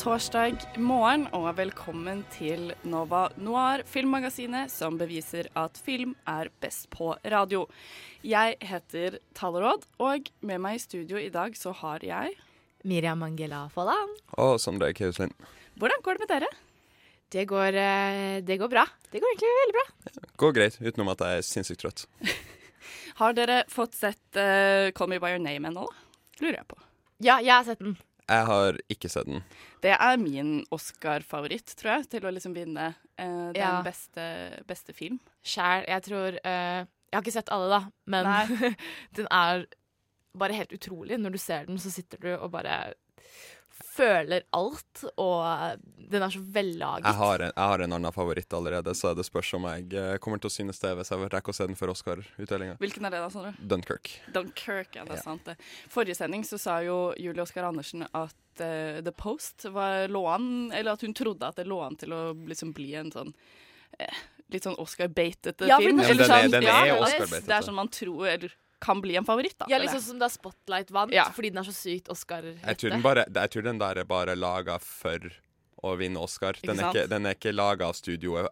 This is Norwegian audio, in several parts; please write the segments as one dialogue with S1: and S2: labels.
S1: Torsdag morgen og velkommen til Nova Noir, filmmagasinet som beviser at film er best på radio. Jeg heter Taleråd, og med meg i studio i dag så har jeg
S2: Miriam Angela Folland.
S3: Og Sondre Kauslund.
S1: Hvordan går det med dere?
S2: Det går, eh, det går bra. Det går egentlig veldig bra.
S3: Går greit, utenom at jeg er sinnssykt trøtt.
S1: Har dere fått sett uh, Call Me By Your Name ennå? Lurer jeg på.
S2: Ja, jeg har sett den.
S3: Jeg har ikke sett den.
S1: Det er min Oscar-favoritt, tror jeg, til å liksom vinne eh, den
S2: Ja.
S1: beste, beste film.
S2: Sjæl. Jeg tror eh, Jeg har ikke sett alle, da, men den er bare helt utrolig. Når du ser den, så sitter du og bare føler alt, og den er så vellaget.
S3: Jeg har en, jeg har en annen favoritt allerede, så det spørs om jeg eh, kommer til å synes det hvis jeg rekker å se den før Oscar-utdelinga.
S1: Hvilken er det, da, Sondre?
S3: Dunkirk.
S1: Dunkirk, ja, det er
S3: Ja.
S1: sant det. Forrige sending så sa jo Julie Oskar Andersen at eh, The Post var, lå an, eller at hun trodde at det lå an til å liksom bli en sånn eh, litt sånn Oscar-beitete
S2: Ja,
S1: film.
S2: er-
S3: Ja, den er-
S1: sånn-
S3: den er
S1: ja,
S3: Oscar-beitete.
S1: Det er sånn man tror eller kan bli en favoritt, da.
S2: Ja, liksom som da Spotlight vant,
S1: Ja.
S2: fordi den er så sykt Oscar-hette.
S3: Jeg tror den, jeg tror den der er bare laga for å vinne Oscar. Den er
S1: sant?
S3: ikke, den er ikke laga av studioet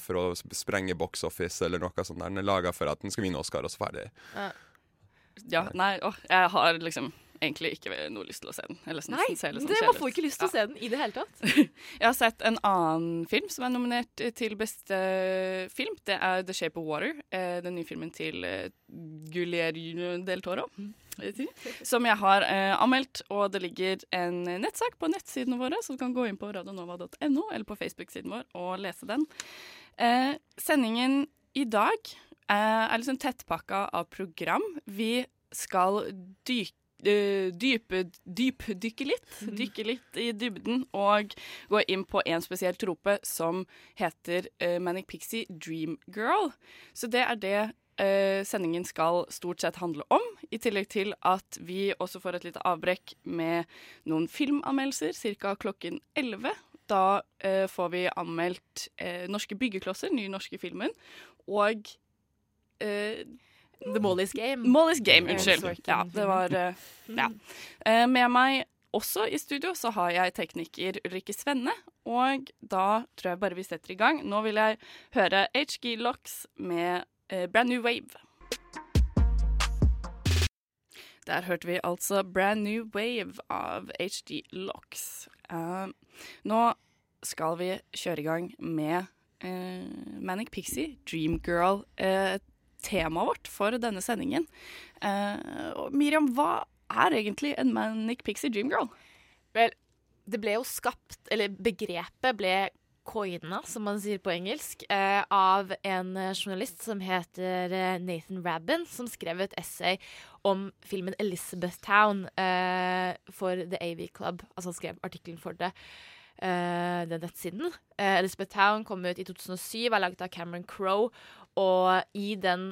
S3: for å sprenge box office eller noe sånt. der. Den er laga for at den skal vinne Oscar, og så ferdig.
S1: Ja, nei, åh, jeg har liksom egentlig ikke noe lyst til å se den. Eller
S2: Nei, det, man får ikke lyst til å se den i det hele tatt.
S1: Jeg har sett en annen film som er nominert til beste film. Det er The Shape of Water, eh, den nye filmen til eh, Guillermo del Toro. Som jeg har eh, anmeldt, og det ligger en nettsak på nettsidene våre, så du kan gå inn på radionova.no eller på Facebook-siden vår og lese den. Eh, sendingen i dag eh, er liksom tettpakka av program. Vi skal dyke eh, dype, dypdykke litt. Dykke litt i dybden og gå inn på en spesiell trope som heter uh, Manic Pixie Dream Girl. Så det er det uh, sendingen skal stort sett handle om, i tillegg til at vi også får et lite avbrekk med noen filmanmeldelser ca. klokken 11. Da får vi anmeldt Norske byggeklosser, nye norske filmen, og
S2: The Molly's Game.
S1: Molly's Game,
S2: Aaron
S1: unnskyld. Ja, det var eh, Ja. Eh, Med meg også i studio så har jeg tekniker Ulrikke Svenne, og da tror jeg bare vi setter i gang. Nå vil jeg høre HG Locks med eh, Brand New Wave. Der hørte vi altså Brand New Wave av HG Locks. Uh, nå skal vi kjøre i gang med uh, Manic Pixie, Dreamgirl. Eh, temaet vårt for denne sendingen. Eh, og Miriam, hva er egentlig en Manic Pixie Dreamgirl?
S2: Vel, det ble jo skapt, eller begrepet ble coina, som man sier på engelsk, eh, av en eh, journalist som heter eh, Nathan Rabin, som skrev et essay om filmen Elizabethtown eh, for The AV Club. Altså han skrev artikkelen for det. eh, den nettsiden. Elizabeth Town kom ut i 2007, er laget av Cameron Crowe, og i den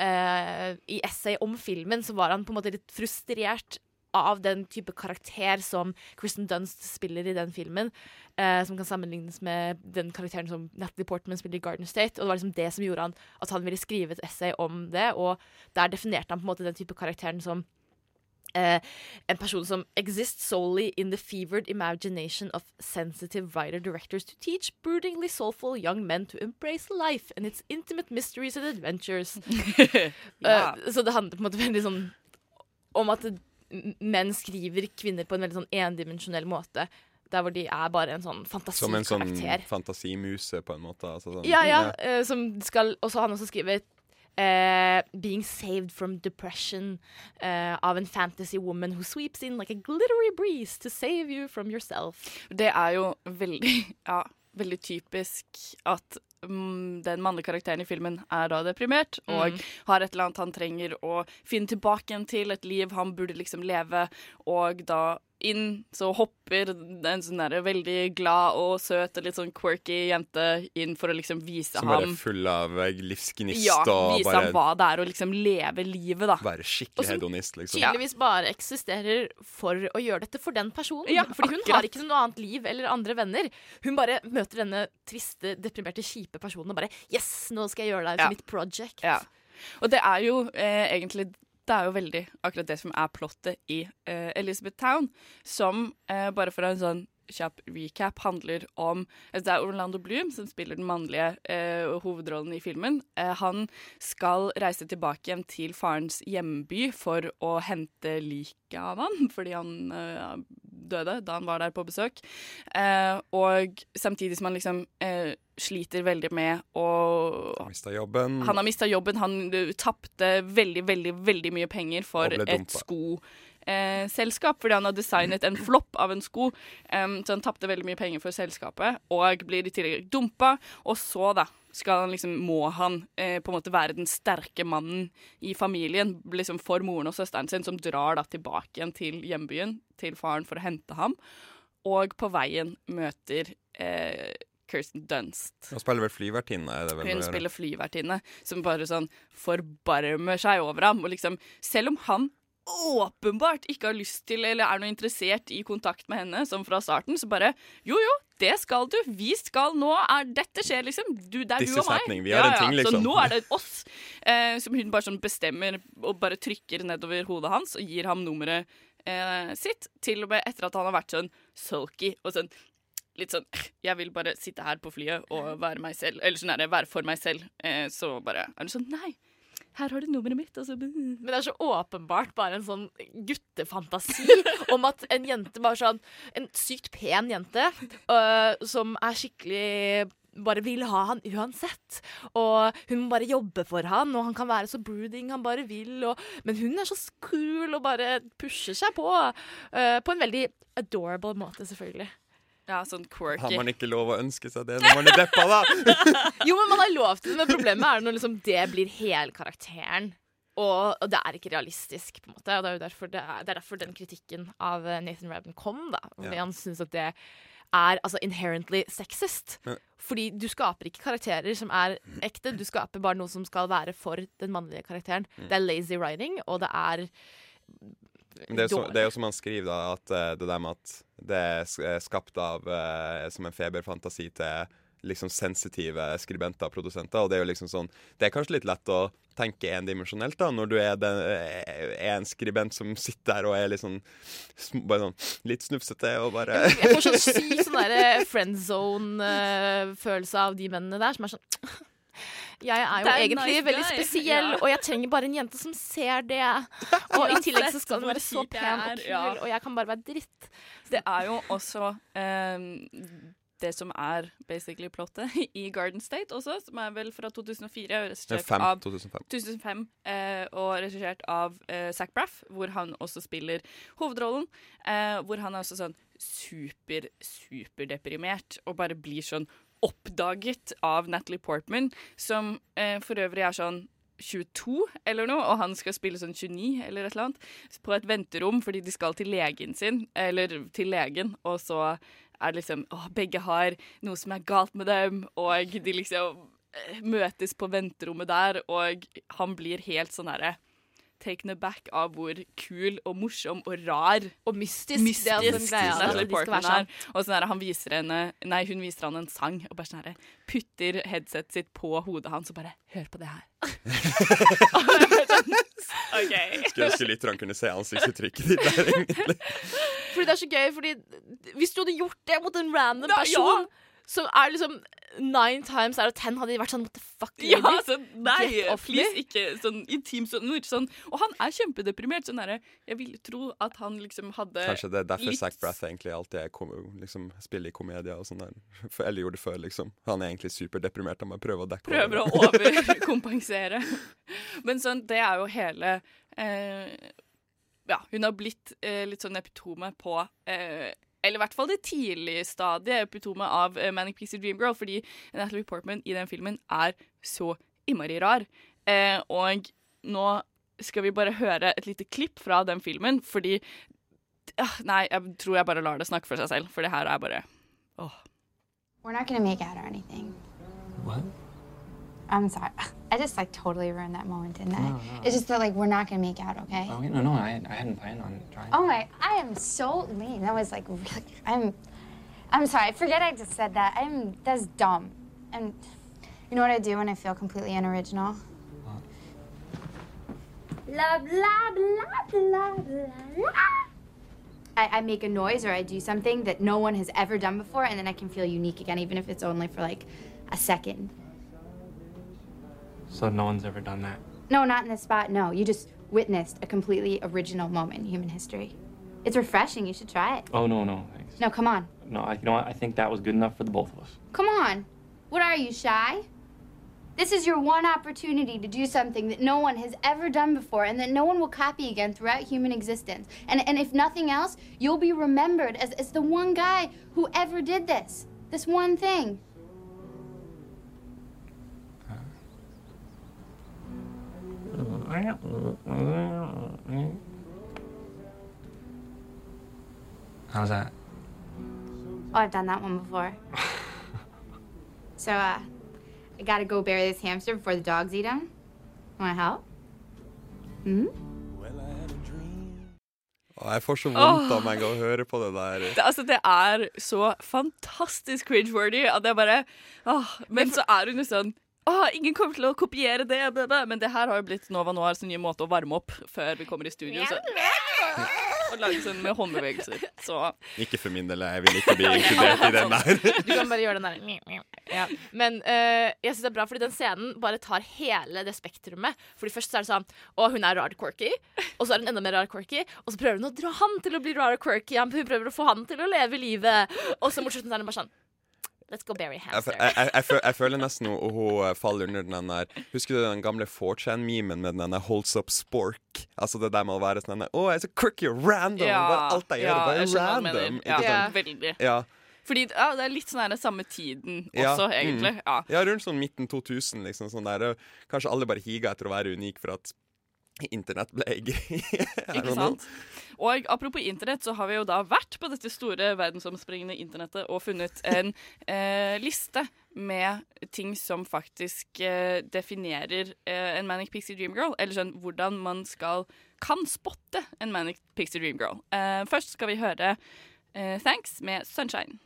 S2: uh, I essay om filmen så var han på en måte litt frustrert av den type karakter som Kristen Dunst spiller i den filmen, eh, som kan sammenlignes med den karakteren som Natalie Portman spiller i Garden State. Og det var liksom det som gjorde han at han ville skrive et essay om det, og der definerte han på en måte den type karakteren som eh, en person som exists solely in the fevered imagination of sensitive writer-directors to teach broodingly soulful young men to embrace life and its intimate mysteries and adventures.
S1: Ja.
S2: Eh, så det handler på en måte veldig sånn om at menn skriver kvinner på en veldig sånn endimensjonell måte. Der hvor de er bare en sånn
S3: Som en sånn fantasimuse, på en måte. Altså, sånn,
S2: Ja, ja. eh, som skal også Han også skriver eh, 'Being saved from depression' uh, av en fantasy woman who sweeps in like a glittery breeze to save you from yourself.
S1: Det er jo veldig, ja, veldig typisk at den mannlige karakteren i filmen er da deprimert og har et eller annet han trenger å finne tilbake igjen til, et liv han burde liksom leve, og da inn så hopper en sånn der veldig glad og søt og litt sånn quirky jente inn for å liksom vise ham
S3: Som bare
S1: ham
S3: er full av eh, livsgnist
S1: Ja,
S3: og
S1: vise
S3: bare
S1: ham hva det er å liksom leve livet, da.
S3: være skikkelig
S2: som
S3: hedonist, liksom.
S2: tydeligvis bare eksisterer for å gjøre dette for den personen.
S1: Ja,
S2: Fordi hun
S1: akkurat.
S2: har ikke noe annet liv eller andre venner. Hun bare møter denne triste, deprimerte, kjipe personen og bare Yes, nå skal jeg gjøre deg til
S1: Ja.
S2: mitt project.
S1: Ja. Og det er jo eh, egentlig Det er jo veldig akkurat det som er plottet i eh, Elizabeth Town, som, eh, bare for en sånn kjapp recap, handler om altså Det er Orlando Bloom som spiller den mannlige eh, hovedrollen i filmen. Eh, han skal reise tilbake igjen til farens hjemby for å hente liket av han, fordi han eh, døde da han var der på besøk. Eh, og samtidig som han liksom eh, sliter veldig med å
S3: Mista jobben.
S1: han har mista jobben. Han uh, tapte veldig, veldig veldig mye penger for
S3: et sko
S1: et selskap, fordi han har designet en flopp av en sko. Um, så han tapte veldig mye penger for selskapet, og blir i tillegg dumpa. Og så, da, skal han liksom, må han eh, på en måte være den sterke mannen i familien liksom for moren og søsteren sin, som drar da tilbake igjen til hjembyen, til faren, for å hente ham. Og på veien møter eh, Kirsten Dunst.
S3: Hun spiller vel flyvertinne, er?
S1: Hun spiller flyvertinne som bare sånn forbarmer seg over ham. Og liksom, selv om han åpenbart ikke har lyst til eller er noe interessert i kontakt med henne, som fra starten, så bare Jo, jo, det skal du. Vi skal nå er Dette skjer, liksom. Du, det er
S3: This
S1: du og meg.
S3: Vi har en ting,
S1: Så
S3: liksom.
S1: nå er det oss. Eh, som hun bare sånn bestemmer og bare trykker nedover hodet hans og gir ham nummeret eh, sitt. Til og med etter at han har vært sånn sulky og sånn litt sånn Jeg vil bare sitte her på flyet og være meg selv. Eller sånn er det, være for meg selv. Eh, så bare er det sånn Nei, her har du nummeret mitt. Altså.
S2: Men det er så åpenbart bare en sånn guttefantasi om at en jente bare sånn En sykt pen jente øh, som er skikkelig bare vil ha han uansett. Og hun må bare jobbe for han, og han kan være så brooding han bare vil. Og, men hun er så cool og bare pusher seg på. øh, på en veldig adorable måte, selvfølgelig.
S1: Ja, sånn quirky.
S3: Har man ikke lov å ønske seg det når man er deppa, da?
S2: Jo, men man har lov til det, men problemet er når liksom det blir helkarakteren. Og, og det er ikke realistisk, på en måte. Og det er jo derfor, det er, det er derfor den kritikken av eh, Nathan Rabin kom, da. Fordi
S3: Ja.
S2: han syns at det er altså inherently sexist.
S3: Ja.
S2: Fordi du skaper ikke karakterer som er ekte, du skaper bare noe som skal være for den mannlige karakteren.
S3: Mm.
S2: Det er lazy writing, og det er
S3: Det er, jo det er jo som han skriver, da, at eh, det der med at det er er skapt av eh, som en feberfantasi til liksom sensitive skribenter og produsenter. Og det er jo liksom sånn Det er kanskje litt lett å tenke endimensjonelt, da, når du er, den, er en skribent som sitter der og er litt sånn sånn litt snufsete og bare
S2: Jeg får sånn syk sånn friend zone-følelse av de mennene der, som er sånn jeg er jo
S1: er
S2: egentlig
S1: nice
S2: veldig spesiell,
S1: Ja.
S2: og jeg trenger bare en jente som ser det. Og i tillegg så skal hun være så pen og kul,
S1: ja.
S2: og jeg kan bare være dritt.
S1: Det er jo også um, det som er basically plottet i Garden State også, som er vel fra 2004. og regissert
S3: Fem,
S1: av
S3: 2005.
S1: 2005, eh, og regissert av eh, Zac Braff, hvor han også spiller hovedrollen. Eh, hvor han er også sånn super, superdeprimert og bare blir sånn oppdaget av Natalie Portman, som eh, for øvrig er sånn 22 eller noe, og han skal spille sånn 29 eller et eller annet, på et venterom fordi de skal til legen sin, eller til legen, og så er det liksom Å, begge har noe som er galt med dem, og de liksom eh, møtes på venterommet der, og han blir helt sånn herre taken aback av hvor kul og morsom og rar
S2: Og mystisk.
S1: mystisk
S2: det er altså greia,
S1: Natalie Portman
S2: sånn.
S1: er. Og sånn her, han viser henne Nei, hun viser han en sang, og bare sånn her putter headsetet sitt på hodet hans og bare Hør på det her. OK.
S3: Skulle ønske lytterne kunne se ansiktsuttrykket ditt der, egentlig.
S2: Fordi det er så gøy, fordi hvis du hadde gjort det mot en random
S1: Ja,
S2: person, så er liksom nine times out of ten hadde de vært sånn what the fuck,
S1: Ja, så nei,
S2: Get
S1: please, ikke sånn intim sånn, noe sånn. Og han er kjempedeprimert. Sånn derre Jeg ville tro at han liksom hadde
S3: Kanskje det er derfor
S1: litt-
S3: Zac Brath egentlig alltid er kom, liksom, spiller i komedier og sånn der. For- Eller gjorde det før, liksom. Han er egentlig superdeprimert. Han bare prøver å dekke
S1: prøver å overkompensere. Men sånn, det er jo hele eh, Ja, hun har blitt eh, litt sånn epitome på eh, Eller i hvert fall det tidlige stadiet, epitomet av eh, Manic Pixie Dream Girl, fordi Natalie Portman i den filmen er så innmari rar. Eh, og nå skal vi bare høre et lite klipp fra den filmen, fordi ah, Nei, jeg tror jeg bare lar det snakke for seg selv, for det her er bare åh.
S4: We're not gonna make out or anything.
S5: What?
S4: I'm sorry. I just like totally ruined that moment, didn't I?
S5: No, no.
S4: It's just that like we're not gonna make out, okay?
S5: Oh, no, no, I, I hadn't planned on trying.
S4: Oh my! I am so lame. That was like really. I'm. I'm sorry. I forget I just said that. I'm. That's dumb. And you know what I do when I feel completely unoriginal? Blah blah blah blah. blah. I, I make a noise or I do something that no one has ever done before, and then I can feel unique again, even if it's only for like a second.
S5: So no one's ever done that.
S4: No, not in this spot. No, you just witnessed a completely original moment in human history. It's refreshing. You should try it.
S5: Oh, no, no, thanks.
S4: No, come on.
S5: No, I, you know what? I think that was good enough for the both of us.
S4: Come on. What are you, shy? This is your one opportunity to do something that no one has ever done before and that no one will copy again throughout human existence. And, and if nothing else, you'll be remembered as, as the one guy who ever did this. This one thing.
S5: How's that?
S4: Oh, I've done that one before. so, uh, I gotta go bury this hamster before the dogs eat him. Wanna help? Hmm?
S3: Og jeg får så vondt av meg av å høre på det der.
S1: Det, altså, det er så fantastisk cringe-worthy at jeg bare åh, Men så er hun jo sånn Åh, ingen kommer til å kopiere det, det, det. men det her har jo blitt Nova Noirs nye måte å varme opp før vi kommer i studio. Så, og lage sånn med håndbevegelser. Så
S3: Ikke for min del, jeg vil ikke bli inkludert i den der.
S2: Du kan bare gjøre den der ja. Men uh, jeg synes det er bra, fordi den scenen bare tar hele det spektrumet. Fordi først så er det sånn Å, hun er rar quirky. Og så er hun enda mer rar quirky. Og så prøver hun å dra han til å bli rar quirky. Hun prøver å få han til å leve livet. Og så mot slutten er hun bare sånn Let's go bury hamster.
S3: jeg, jeg, jeg, jeg føler nesten hun, hun eh, faller under den der Husker du den gamle 4chan-memen med den der holds up spork? Altså det der med å være sånn der, Å, jeg er så quirky og random! bare alt jeg gjør, er bare random.
S1: Ja,
S3: Ja,
S1: veldig.
S3: Ja.
S1: Fordi ja, det er litt sånn den samme tiden
S3: Ja,
S1: også, egentlig.
S3: mm.
S1: Ja.
S3: Ja, rundt sånn midten 2000, liksom. Sånn der. Kanskje alle bare higa etter å være unik for at internett ble jeg
S1: Ikke sant? Og apropos internett, så har vi jo da vært på dette store verdensomspringende internettet og funnet en eh, liste med ting som faktisk eh, definerer eh, en Manic Pixie Dream Girl. Eller sånn hvordan man skal kan spotte en Manic Pixie Dream Girl. Eh, først skal vi høre eh, Thanks med Sunshine.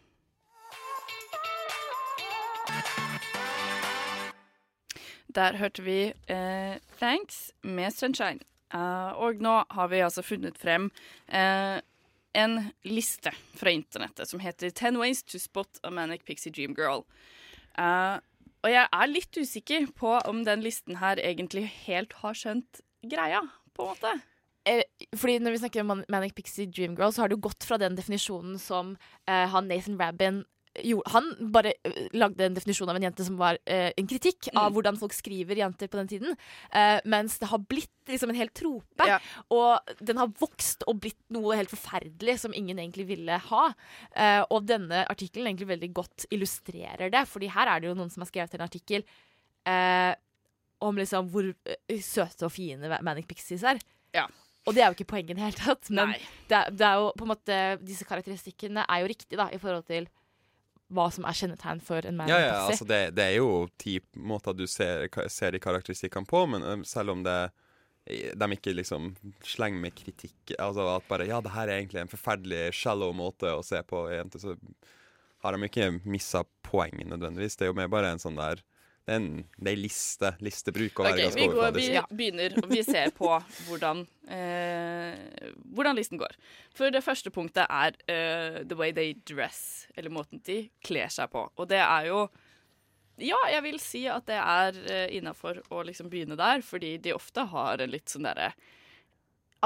S1: Der hørte vi eh, Thanks med Sunshine. Eh, og nå har vi altså funnet frem eh, en liste fra internettet som heter 'Ten Ways to Spot a Manic Pixie Dream Girl. Eh, og jeg er litt usikker på om den listen her egentlig helt har skjønt greia, på en måte.
S2: Fordi Når vi snakker om Manic Pixie Dream Girl, så har det jo gått fra den definisjonen som han Nathan Rabin gjorde. Han bare eh, lagde en definisjon av en jente som var eh, en kritikk av hvordan folk skriver jenter på den tiden. Eh, mens det har blitt liksom en hel trope.
S1: Ja.
S2: Og den har vokst og blitt noe helt forferdelig som ingen egentlig ville ha. Eh, og denne artikkelen egentlig veldig godt illustrerer det, Fordi her er det jo noen som har skrevet en artikkel eh, om liksom hvor søte og fine Manic Pixies er.
S1: Ja.
S2: Og det er jo ikke poenget i det hele tatt. Men det det er jo på en måte Disse karakteristikkene er jo riktige da i forhold til hva som er kjennetegn for en Manic
S3: Ja, ja, altså det, det er jo ti måter du ser, ser de karakteristikkene på, men selv om det de ikke liksom slenger med kritikk Altså at bare Ja, det her er egentlig en forferdelig shallow måte å se på ei jente, så har de ikke missa poenget nødvendigvis. Det er jo mer bare en sånn der er en det er en liste. Listebruk å være
S1: okay,
S3: ganske
S1: vi, går, vi begynner, og vi ser på hvordan, eh, hvordan listen går. For det første punktet er eh, the way they dress, eller måten de kler seg på. Og det er jo Ja, jeg vil si at det er uh, innafor å liksom begynne der, fordi de ofte har en litt sånn derre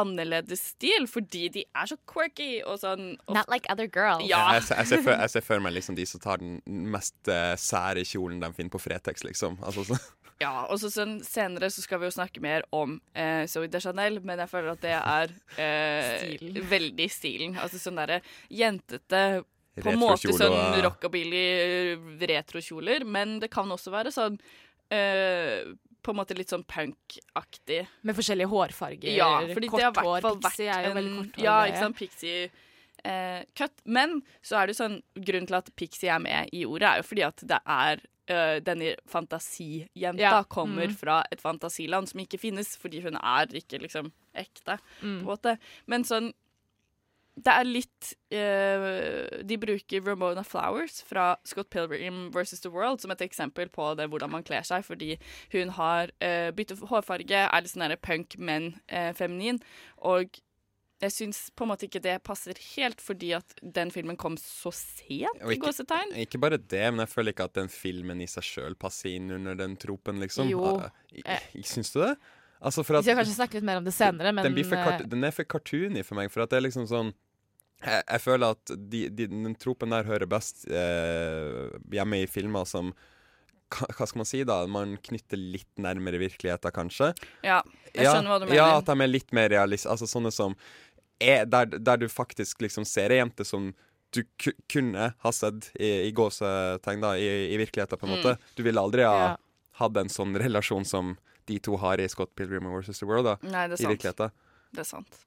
S1: annerledes stil, fordi de er så quirky og sånn og,
S2: Not like other girls.
S1: Ja.
S3: Jeg, ser- jeg, ser for, jeg ser for meg liksom de som tar den mest uh, sære kjolen de finner på Fretex, liksom. Altså, så,
S1: Ja, og så sånn, senere så skal vi jo snakke mer om eh, Zoe de Chanel, men jeg føler at det er eh,
S2: Stilen.
S1: veldig stilen. Altså sånn derre jentete på en måte sånn rockabilly retrokjoler, men det kan også være sånn eh, på en måte litt sånn punkaktig.
S2: Med forskjellige hårfarger.
S1: Ja, fordi det har
S2: hår.
S1: fall vært
S2: Pixie er jo
S1: en
S2: veldig kort hår.
S1: Ja, ikke sant, Pixie eh, cut. Men så er det sånn Grunnen til at Pixie er med i ordet, er jo fordi at det er eh, denne fantasijenta
S2: Ja,
S1: kommer
S2: mm.
S1: fra et fantasiland som ikke finnes, fordi hun er ikke liksom ekte, på en måte. Men sånn det er litt uh, De bruker Ramona Flowers fra Scott Pilgrim vs. The World som et eksempel på det, hvordan man kler seg, fordi hun har uh, byttet hårfarge, er litt sånn punk, men uh, feminin. Og jeg syns på en måte ikke det passer helt, fordi at den filmen kom så sent,
S3: Og
S1: i
S3: ikke-
S1: gåsetegn.
S3: Ikke bare det, men jeg føler ikke at den filmen i seg sjøl passer inn under den tropen, liksom.
S2: Jo.
S3: Syns du det? Altså, for
S2: Vi skal kanskje snakke litt mer om det senere, men
S3: den, blir for kart
S2: eh,
S3: den er for cartoony for meg, for at det er liksom sånn Jeg, jeg føler at de, de, den tropen der hører best eh, hjemme i filmer som hva skal man si, da? Man knytter litt nærmere virkeligheten, kanskje.
S1: Ja, jeg skjønner hva du mener.
S3: Ja, at de er litt mer realist Altså sånne som er der, der du faktisk liksom ser ei jente som du ku kunne ha sett i, i gåsetegn, da, i, i virkeligheten, på en måte. Du ville aldri ha
S2: Ja.
S3: hatt en sånn relasjon som de to har i Scott Pilgrim vs. The World, da.
S1: Nei, det er
S3: I
S1: sant.
S3: virkeligheten.
S1: Det er sant.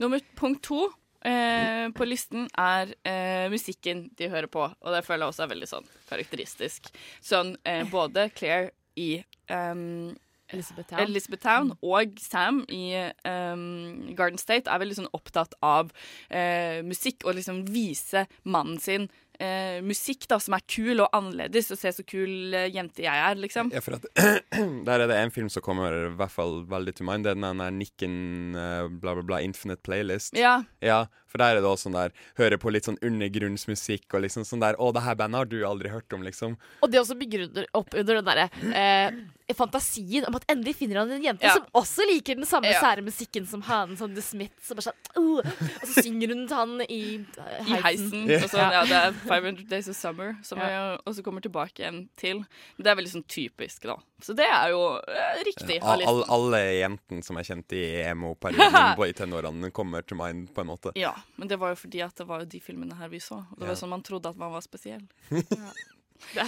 S1: Nummer punkt to eh, på listen er eh, musikken de hører på, og det føler jeg også er veldig sånn karakteristisk. Sånn eh, både Claire i um,
S2: Elizabeth Town.
S1: Elizabeth Town og Sam i um, Garden State er veldig sånn opptatt av eh, musikk og liksom vise mannen sin eh, musikk da, som er kul og annerledes, og se så kul eh, jente jeg er, liksom.
S3: Ja, for at Der er det en film som kommer i hvert fall veldig til mind. Det er den der Nikken eh, bla, bla, bla Infinite Playlist.
S1: Ja.
S3: Ja, for der er det også sånn der Hører på litt sånn undergrunnsmusikk og liksom sånn der Å, det her bandet har du aldri hørt om, liksom.
S2: Og det også bygger opp under den derre eh, fantasien om at endelig finner han en jente
S1: Ja.
S2: som også liker den samme
S1: Ja.
S2: sære musikken som han, som The Smiths. som bare sånn, «Åh!» og så synger hun til han i heisen.
S1: I heisen. Og så, ja, det er 500 Days of Summer, som
S2: Ja.
S1: jeg også kommer tilbake igjen til. Det er veldig sånn typisk, da. Så det er jo eh, riktig. av
S3: All, all, alle jentene som er kjent i emo-perioden på- i tenårene, kommer til mind, på en måte.
S1: Ja, men det var jo fordi at det var jo de filmene her vi så. Og det
S3: Ja.
S1: var sånn man trodde at man var spesiell.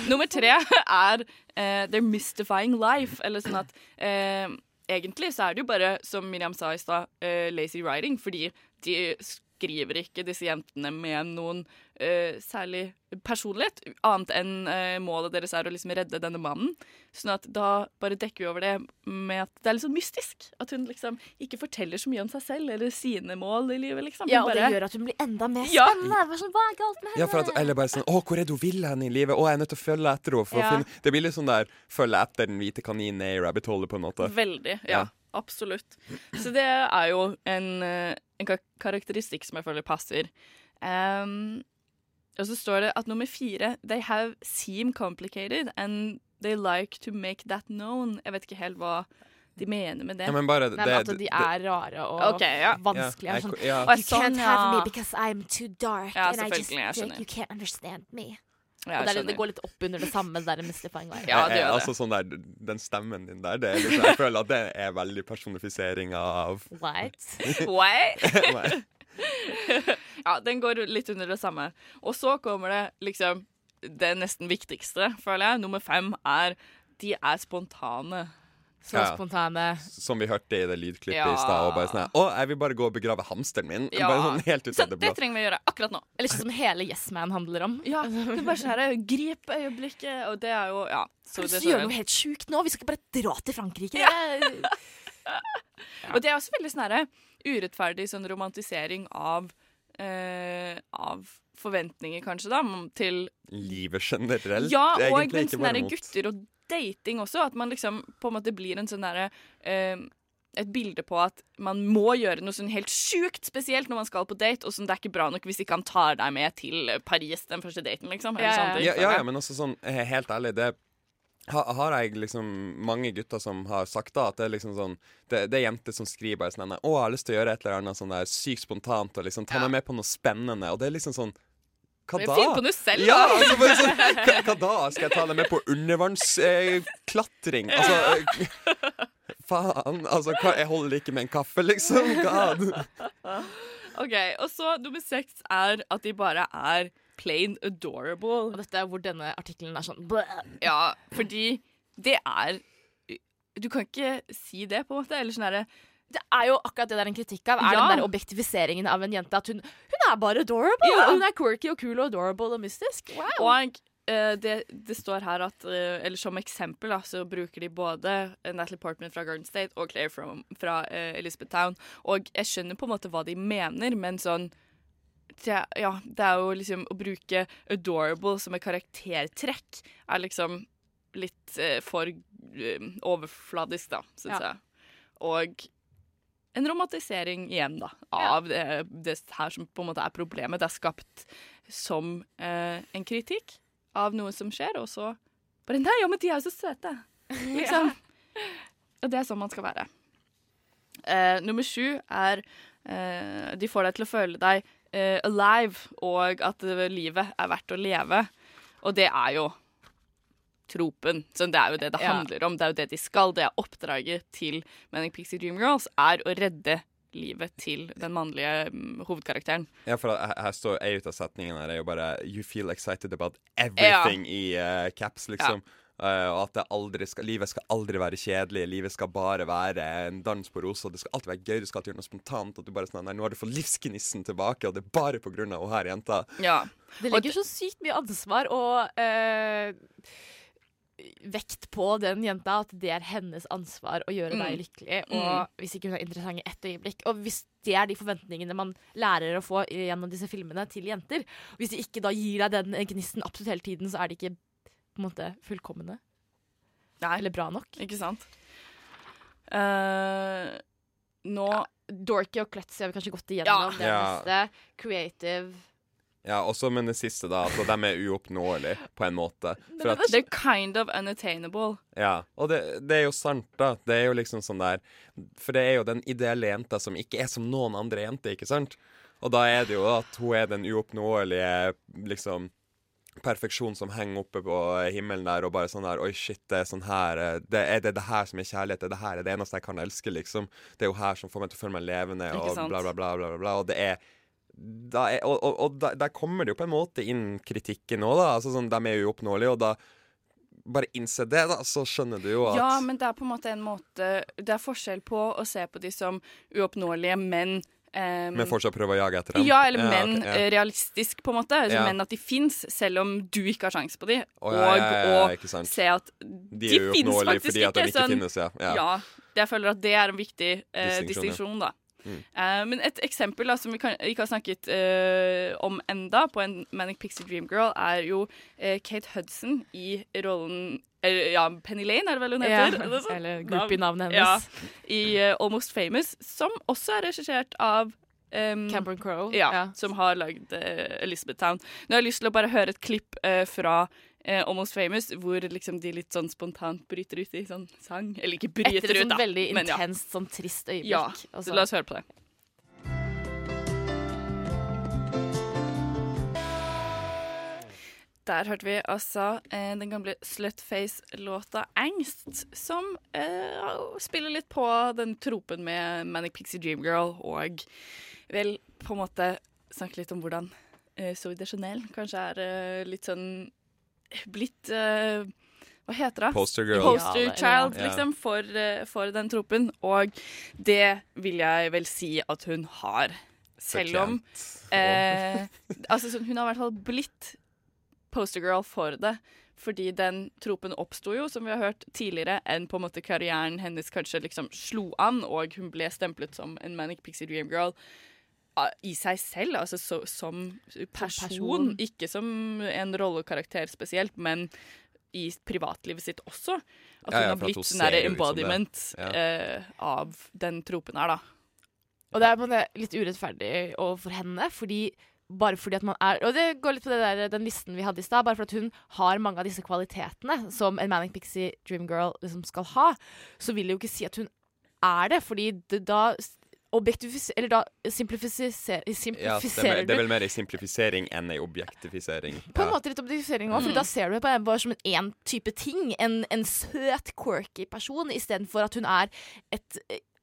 S1: Nummer tre er eh, They're Mystifying Life. Eller sånn at eh, Egentlig så er det jo bare, som Miriam sa i stad, eh, lazy writing. Fordi de skriver ikke disse jentene med noen eh, særlig personlighet, annet enn uh, målet deres er å liksom redde denne mannen. Sånn at da bare dekker vi over det med at det er litt sånn mystisk. At hun liksom ikke forteller så mye om seg selv eller sine mål i livet, liksom.
S2: Ja,
S1: og
S2: og det gjør at hun blir enda mer spennende. Ja. sånn, Hva er galt med henne?
S3: Ja, for at, eller bare sånn Å, hvor er det hun vil hen i livet? Å, jeg er nødt til å følge etter henne. For
S2: Ja.
S3: å finne Det blir litt sånn der følge etter den hvite kaninen i rabbit hole, på en måte.
S1: Veldig.
S3: Ja.
S1: Ja, absolutt. Så det er jo en, eh, en karakteristikk som jeg føler passer. Ehm, og så står det at nummer fire They have seem complicated and they like to make that known. Jeg vet ikke helt hva de mener med det.
S3: Ja, men bare
S2: Nei, men
S3: det,
S2: at de
S3: det-
S2: er rare og
S1: okay, ja.
S2: vanskelige.
S3: Ja,
S2: sånn,
S3: ja.
S2: You
S1: sånn,
S2: can't have me because I'm too dark.
S1: Ja,
S2: and I just,
S1: think jeg
S2: you can't understand me.
S1: Ja,
S2: og det, er, det går litt opp under det samme, der mystifying life.
S1: Ja, det gjør det.
S3: Altså sånn der, Den stemmen din der, det er liksom, jeg føler at det er veldig personifisering av
S2: What?
S1: What? ja, den går litt under det samme. Og så kommer det liksom det nesten viktigste, føler jeg. Nummer fem er de er spontane.
S2: Så
S3: Ja.
S2: spontane.
S3: Som vi hørte i det lydklippet
S1: Ja.
S3: i stad. Og bare sånn Å, jeg vil bare gå og begrave hamsteren min.
S1: Ja.
S3: Bare sånn helt ut
S1: Så
S3: det
S1: det trenger vi å gjøre akkurat nå.
S2: Eller ikke som hele Yes Man handler om.
S1: Ja, det er bare sånn her, Grip øyeblikket, og det er jo Ja.
S2: Så
S1: det
S2: gjør noe helt sjukt nå. Vi skal bare dra til Frankrike. Ja.
S1: Og det er også veldig sånn her urettferdig sånn romantisering av eh, Av forventninger, kanskje, da, til
S3: Livet generelt.
S1: Ja, og
S3: egentlig ikke bare mot.
S1: gutter og dating også. At man liksom på en måte blir en sånn derre eh, et bilde på at man må gjøre noe sånn helt sjukt spesielt når man skal på date, og sånn det er ikke bra nok hvis ikke han tar deg med til Paris den første daten, liksom. eller
S2: Ja, ja.
S1: sånne ting,
S3: Ja, ja, ja, men også sånn, helt ærlig, det ha- har jeg liksom mange gutter som har sagt da at det er liksom sånn Det, det er jenter som skriver bare sånn 'Å, jeg har lyst til å gjøre et eller annet sånn der sykt spontant og liksom ta
S1: Ja.
S3: meg med på noe spennende', og det er liksom sånn hva da?
S1: finn på noe selv,
S3: Ja, altså, sånn, hva, hva da? Skal jeg ta deg med på undervannsklatring? altså, eh, faen. Altså, hva, jeg holder ikke med en kaffe, liksom. God.
S1: OK, og så nummer seks er at de bare er plain adorable.
S2: Og dette er hvor denne artikkelen er sånn Bleh.
S1: Ja, fordi det er Du kan ikke si det, på en måte. Eller sånn herre
S2: Det er jo akkurat det det er en kritikk av. Er
S1: Ja.
S2: den der objektifiseringen av en jente. At hun, hun er bare adorable.
S1: Ja.
S2: Hun er quirky og kul og adorable og mystisk. Wow.
S1: Og uh, det, det står her at uh, Eller som eksempel da, så bruker de både Natalie Portman fra Garden State og Claire from, fra uh, Elizabeth Town. Og jeg skjønner på en måte hva de mener, men sånn det, Ja, det er jo liksom Å bruke adorable som et karaktertrekk er liksom litt eh, for eh, overfladisk, da, syns
S2: Ja.
S1: jeg. Og en romantisering igjen, da, av det, det her som på en måte er problemet. Det er skapt som eh, en kritikk av noe som skjer, og så bare Nei, ja, men de er jo så søte! Liksom. Og det er sånn man skal være. Eh, nummer sju er eh, De får deg til å føle deg eh, alive, og at eh, livet er verdt å leve. Og det er jo tropen. Så det er jo det det
S2: Ja.
S1: handler om. Det er jo det de skal. Det er oppdraget til Manic Pixie Dream Girls, er å redde livet til den mannlige mm, hovedkarakteren.
S3: Ja, for her, her står ei ut av setningene her er jo bare You feel excited about everything i uh, caps, liksom. Eh, og at det aldri skal, livet skal aldri være kjedelig. Livet skal bare være en dans på roser. Det skal alltid være gøy. Du skal alltid gjøre noe spontant. At du bare sånn, nei, Nå har du fått livsgnissen tilbake, og det er bare på grunn av hun her jenta.
S1: Ja.
S2: Det legger så sykt mye ansvar og uh, vekt på den jenta at det er hennes ansvar å gjøre deg
S1: Mm.
S2: lykkelig. Og hvis ikke hun er interessant i ett øyeblikk. Og hvis det er de forventningene man lærer å få gjennom disse filmene til jenter, hvis de ikke da gir deg den gnisten absolutt hele tiden, så er det ikke på en måte fullkomne.
S1: Nei.
S2: Eller bra nok.
S1: Ikke sant? Uh, nå
S2: Dorky og Klutzy har vi kanskje gått igjennom.
S1: Ja.
S2: Det
S3: Ja.
S2: neste. Creative.
S3: Ja, også men det siste, da. Altså, de er uoppnåelige, på en måte. For at,
S1: They're kind of unattainable.
S3: ja, Og det, det er jo sant, da. Det er jo liksom sånn der For det er jo den ideelle jenta som ikke er som noen andre jenter, ikke sant? Og da er det jo at hun er den uoppnåelige liksom perfeksjon som henger oppe på himmelen der, og bare sånn der Oi, shit, det er sånn her eh, det Er det det her som er kjærlighet? Det er det her er det eneste jeg kan elske, liksom? Det er jo her som får meg til å føle meg levende, og bla, bla, bla, bla, bla. Og det er er, og og, og da, der kommer det jo på en måte inn kritikken òg, da. Altså sånn, De er jo uoppnåelige, og da Bare innse det, da, så skjønner du jo at
S1: Ja, men det er på en måte en måte Det er forskjell på å se på de som uoppnåelige, men ehm,
S3: Men fortsatt prøve å jage etter dem.
S1: Ja, eller men
S3: okay, ja.
S1: eh, realistisk, på en måte. Altså,
S3: Ja.
S1: Men at de fins, selv om du ikke har sjanse på
S3: dem. Ja, ja, ja, ja,
S1: og
S3: ikke
S1: å se at
S3: De
S1: de, fins
S3: faktisk
S1: faktisk
S3: fordi at de
S1: ikke.
S3: ikke
S1: sånn,
S3: finnes, ja. Ja.
S1: ja. Jeg føler at det er en viktig
S3: uh, ja.
S1: distinksjon, da.
S3: Mm.
S1: Eh, men et eksempel da, som vi kan, ikke har snakket uh, om enda, på en Manic Pixie Dream Girl, er jo uh, Kate Hudson i rollen Ja, Penny Lane, er det vel hun heter? Ja, sånn?
S2: eller groupie-navnet
S1: Ja. I Almost Famous, som også er regissert av um,
S2: Cameron Crowe.
S1: ja,
S2: Ja.
S1: som har lagd uh, Elizabeth Town. Nå har jeg lyst til å bare høre et klipp uh, fra uh, Almost Famous, hvor liksom de litt sånn spontant bryter ut i sånn sang. Eller ikke bryter
S2: Etter et
S1: ut,
S2: sånn
S1: da.
S2: veldig
S1: men ja.
S2: intenst, sånn trist øyeblikk.
S1: Ja,
S2: Altså.
S1: så la oss høre på det. Der hørte vi altså eh, den gamle Slutface-låta 'Angst', som eh, spiller litt på den tropen med Manic Pixie Dream Girl, og vel på en måte snakke litt om hvordan uh, Soy de Chanel kanskje er uh, litt sånn blitt uh, Hva heter det?
S3: Poster girl.
S1: Poster
S2: Ja,
S1: child,
S3: ja.
S1: liksom, for, eh, for den tropen. Og det vil jeg vel si at hun har. Selv om eh, altså, sånn, Hun har i hvert fall blitt postergirl for det. Fordi den tropen oppsto jo, som vi har hørt tidligere, enn på en måte karrieren hennes kanskje liksom slo an, og hun ble stemplet som en Manic Pixie Dream Girl i seg selv, altså så, som person,
S2: person.
S1: ikke som en rollekarakter spesielt, men i privatlivet sitt også. At
S3: Ja, ja,
S1: hun har blitt sånn embodiment
S3: Ja.
S1: eh, av den tropen her, da.
S2: Og det er litt urettferdig overfor henne, fordi bare fordi at man er Og det går litt på det der, den listen vi hadde i stad. Bare fordi hun har mange av disse kvalitetene som en Manic Pixie Dream Girl liksom skal ha, så vil det jo ikke si at hun er det. Fordi det, da objektifisere Eller da simplifisere,
S3: Ja,
S2: simplifiserer
S3: ja, Det er vel mer en simplifisering enn en objektifisering.
S2: På en
S3: Ja.
S2: måte litt objektifisering òg, for da ser du det bare, som en én type ting. En, en søt, quirky person, istedenfor at hun er et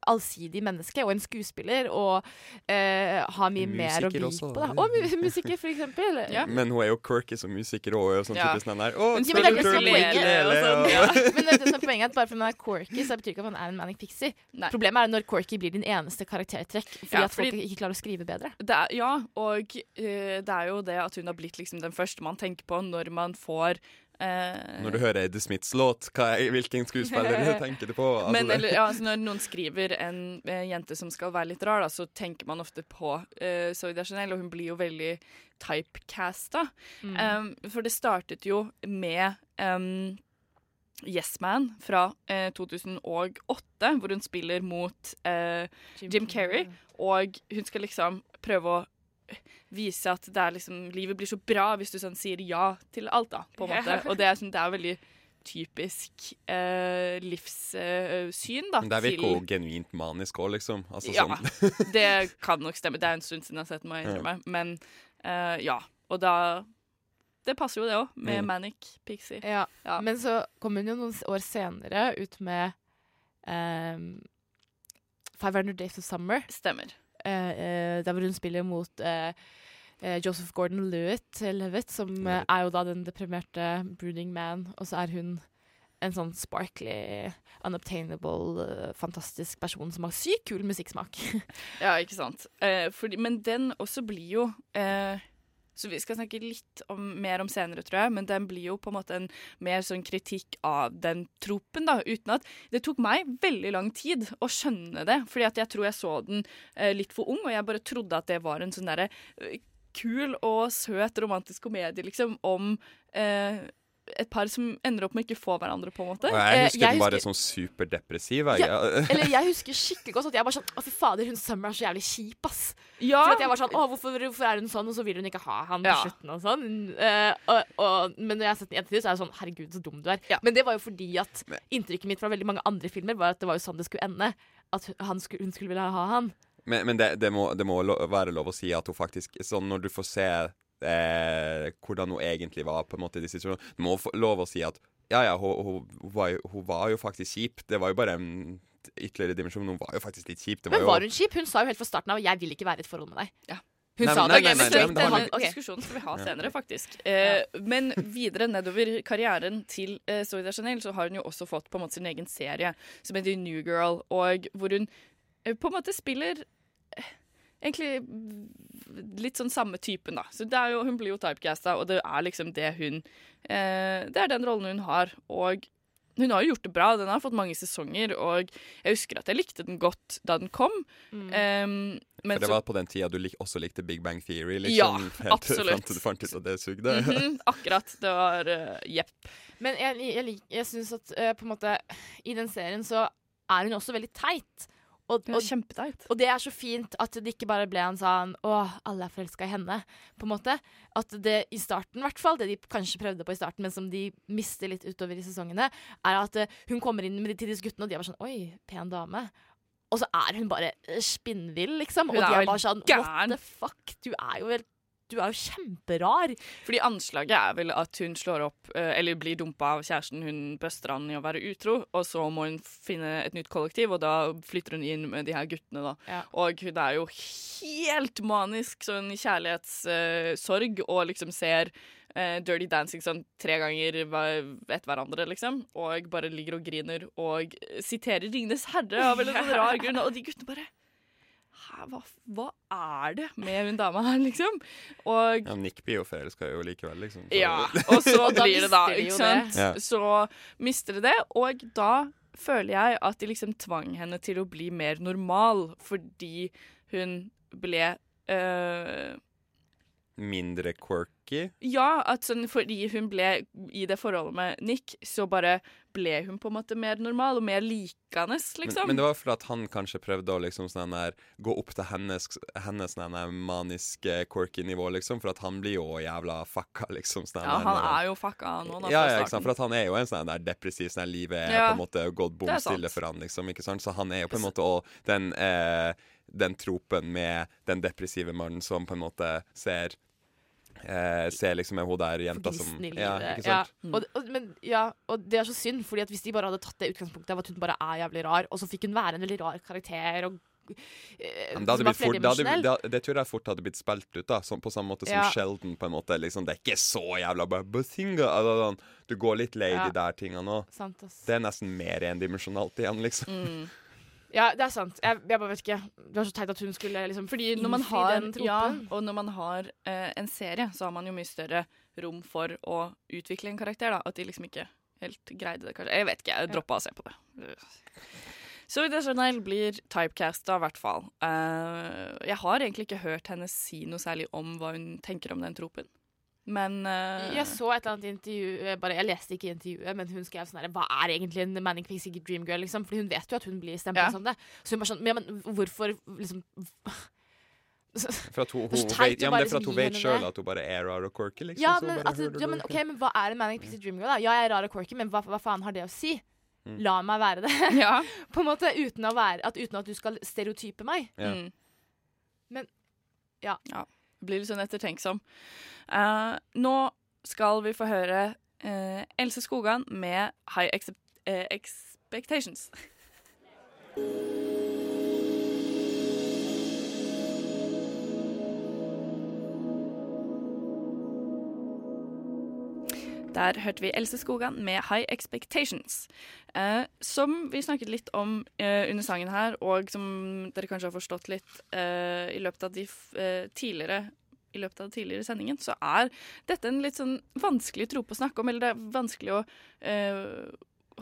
S2: allsidig menneske og en skuespiller og eh, har mye mer å by på. Da. Og mu musiker, for eksempel.
S1: Ja.
S3: Men hun er jo quirky som musiker og er sånn
S1: Ja.
S3: den der Å,
S1: Hun
S2: men det er det som er poenget.
S1: sånn.
S2: Men det, det som er poenget at bare fordi man er quirky, så betyr ikke at man er en manic pixie.
S1: Nei.
S2: Problemet er når quirky blir din eneste karaktertrekk fordi
S1: Ja,
S2: at folk
S1: fordi-
S2: ikke klarer å skrive bedre.
S1: Det er, ja, og uh, det er jo det at hun har blitt liksom den første man tenker på når man får eh,
S3: Når du hører Eddie Smiths låt, hva er, hvilken skuespiller tenker du på? Altså,
S1: Men eller, ja, altså når noen skriver en eh, jente som skal være litt rar, da, så tenker man ofte på uh, Zoe Deschanel, og hun blir jo veldig typecasta.
S2: Mm.
S1: Um, for det startet jo med um, Yes Man fra eh, 2008, hvor hun spiller mot eh, Jim Carrey. Og hun skal liksom prøve å vise at det er liksom, livet blir så bra hvis du sånn sier ja til alt, da, på en måte. Og det er, sånn, det er veldig typisk eh, livssyn, da.
S3: Men det virker
S1: til-
S3: genuint manisk òg, liksom. Altså,
S1: Ja,
S3: sånn.
S1: det kan nok stemme. Det er en stund siden jeg har sett den, må jeg innrømme. Men eh, ja. Og da Det passer jo, det òg, med
S3: Mm.
S1: Manic Pixie.
S2: Ja.
S1: Ja.
S2: Men så kom hun jo noen år senere ut med ehm, 500 Days of Summer.
S1: Stemmer.
S2: Eh, eh, der hvor hun spiller mot eh, Joseph Gordon-Levitt, Levitt, som er jo da den deprimerte brooding man, og så er hun en sånn sparkly, unobtainable, fantastisk person som har sykt kul musikksmak.
S1: Ja, ikke sant. Eh, fordi, men den også blir jo eh, Så vi skal snakke litt om, mer om senere, tror jeg, men den blir jo på en måte en mer sånn kritikk av den tropen, da, uten at Det tok meg veldig lang tid å skjønne det, fordi at jeg tror jeg så den eh, litt for ung, og jeg bare trodde at det var en sånn derre eh, kul og søt romantisk komedie, liksom, om eh, et par som ender opp med ikke få hverandre, på en måte.
S3: Og
S2: Eh,
S3: jeg husker
S2: jeg
S3: den bare
S2: husker-
S3: sånn superdepressiv. jeg.
S2: Ja, Eller jeg husker skikkelig godt at jeg bare sånn Å, fy fader, hun Summer er så jævlig kjip, ass.
S1: Ja,
S2: For at jeg var sånn, å, hvorfor, hvorfor er hun sånn, og så vil hun ikke ha han på
S1: Ja.
S2: slutten og sånn. Uh, og, og, men når jeg har sett den i ettertid, så er jeg sånn, herregud, så dum du er.
S1: Ja.
S2: Men det var jo fordi at inntrykket mitt fra veldig mange andre filmer var at det var jo sånn det skulle ende. At han skulle, hun skulle ville ha han.
S3: Men, men det, det må, det må være lov å si at hun faktisk Sånn når du får se eh, hvordan hun egentlig var på en måte i de situasjonene Du må få lov å si at ja, ja, hun, hun, hun, var, jo, hun var jo faktisk kjip. Det var jo bare en ytterligere dimensjon. Hun var jo faktisk litt kjip. Det var
S2: Men
S3: jo,
S2: var hun kjip? Hun sa jo helt fra starten av 'jeg vil ikke være i et forhold med deg'.
S1: Ja.
S2: Hun
S3: Nei,
S2: sa
S3: nei,
S2: det.
S3: nei, nei, nei, men
S2: nei,
S1: diskusjonen skal vi ha senere, faktisk. Eh, men videre nedover karrieren til eh, Zoe Chanel, så har hun jo også fått på en måte sin egen serie som heter New Girl, og hvor hun eh, på en måte spiller egentlig litt sånn samme typen, da. Så det er jo, hun blir jo typecasta, og det er liksom det hun eh, Det er den rollen hun har, og hun har jo gjort det bra. Den har fått mange sesonger, og jeg husker at jeg likte den godt da den kom.
S2: Mm.
S1: Um, men
S3: for det var på den tida du lik, også likte Big Bang Theory, liksom.
S1: Ja,
S3: helt
S1: absolutt.
S3: Fram til du fant ut at det sugde.
S1: -hmm, akkurat. Det var uh, Jepp.
S2: Men jeg, jeg, jeg, jeg syns at uh, på en måte i den serien så er hun også veldig teit. Og,
S1: Det kjempeteit.
S2: og det er så fint at det ikke bare ble en sånn Å, alle er forelska i henne, på en måte. At det i starten, i hvert fall, det de kanskje prøvde på i starten, men som de mister litt utover i sesongene, er at eh, hun kommer inn med de, til disse guttene, og de er bare sånn Oi, pen dame. Og så er hun bare spinnvill, liksom.
S1: Hun
S2: og de
S1: er
S2: er bare sånn
S1: gæren.
S2: What the fuck? Du er jo helt Du er jo kjemperar.
S1: Fordi anslaget er vel at hun slår opp, eh, eller blir dumpa av kjæresten hun bøster an i å være utro, og så må hun finne et nytt kollektiv, og da flytter hun inn med de her guttene, da.
S2: Ja.
S1: Og hun er jo helt manisk sånn kjærlighetssorg, kjærlighetssorg, og liksom ser uh, Dirty Dancing sånn tre ganger etter hverandre, liksom. Og bare ligger og griner og siterer Ringnes herre av en eller annen rar grunn. Og de guttene bare hva, hva er det med hun dama her, liksom? Og
S3: Ja, Nick blir jo forelska jo likevel, liksom. Så-
S1: ja, og så blir det da, ikke sant?
S3: Ja.
S1: Så mister de det, og da føler jeg at de liksom tvang henne til å bli mer normal, fordi hun ble øh,
S3: Mindre quirky.
S1: Ja, at sånn fordi hun ble i det forholdet med Nick, så bare ble hun på en måte mer normal og mer likende, liksom.
S3: Men, men det var for at han kanskje prøvde å liksom sånn der, gå opp til hennes, hennes sånn der maniske, quirky nivå, liksom. For at han blir jo jævla fucka, liksom. Sånn
S1: ja, han er jo fucka nå, da,
S3: ja, ja, ikke sant? For at han er jo en sånn der depressiv sånn der livet er
S1: Ja,
S3: på en måte gått bom stille for han, liksom. Ikke sant? Så han er jo på en måte òg den eh, den tropen med den depressive mannen som på en måte ser eh, Ser liksom hun der jenta som
S2: i.
S3: Ja, ikke sant?
S2: Ja. Og, og, men, ja, og det er så synd, Fordi at hvis de bare hadde tatt det utgangspunktet av at hun bare er jævlig rar, og så fikk hun være en veldig rar karakter og eh,
S3: det, hadde fort, det, hadde, det, det tror jeg fort hadde blitt spilt ut, da som, på samme måte som
S2: Ja.
S3: Sheldon. på en måte liksom, Det er ikke så jævla bare Bazinga! Altså, sånn, du går litt lei
S2: Ja.
S3: de der tingene òg.
S2: Sant.
S3: Det er nesten mer endimensjonalt igjen, liksom.
S1: Mm.
S2: Ja, det er sant. Jeg, jeg bare vet ikke. Det var så teit at hun skulle liksom Fordi
S1: Når man har,
S2: den
S1: ja, og når man har eh, en serie, så har man jo mye større rom for å utvikle en karakter. da At de liksom ikke helt greide det, kanskje. Jeg vet ikke, jeg droppa å se på det. Så de Chanel blir typecasta, i hvert fall. Uh, jeg har egentlig ikke hørt henne si noe særlig om hva hun tenker om den tropen. Men uh,
S2: Jeg så et eller annet intervju jeg bare, Jeg leste ikke intervjuet, men hun skrev sånn her Hva er egentlig en Manic Pixie Dream Girl? Liksom? Fordi hun vet jo at hun blir stempla
S1: Ja.
S2: som det. Så hun bare sånn Men, ja, men hvorfor liksom
S3: For at hun, hun vet, ja, men det er for at hun vet sjøl at hun bare er rar og quirky, liksom.
S2: ja,
S3: så
S2: men,
S3: bare
S2: altså, ja, men,
S3: okay,
S2: ok, men hva er en Manic Pixie Dream Girl, da? Ja, jeg er rar og quirky, men hva, hva faen har det å si?
S3: Mm.
S2: La meg være det.
S1: ja.
S2: På en måte uten, å være, at, uten at du skal stereotype meg.
S3: Ja.
S1: Mm.
S2: Men ja.
S1: Blir litt sånn ettertenksom. Uh, nå skal vi få høre uh, Else Skogan med High eh, Expectations. Der hørte vi Else Skogan med High Expectations. Eh, som vi snakket litt om eh, under sangen her, og som dere kanskje har forstått litt eh, i løpet av de eh, tidligere i løpet av tidligere sendingen, så er dette en litt sånn vanskelig trope å snakke om. Eller det er vanskelig å eh,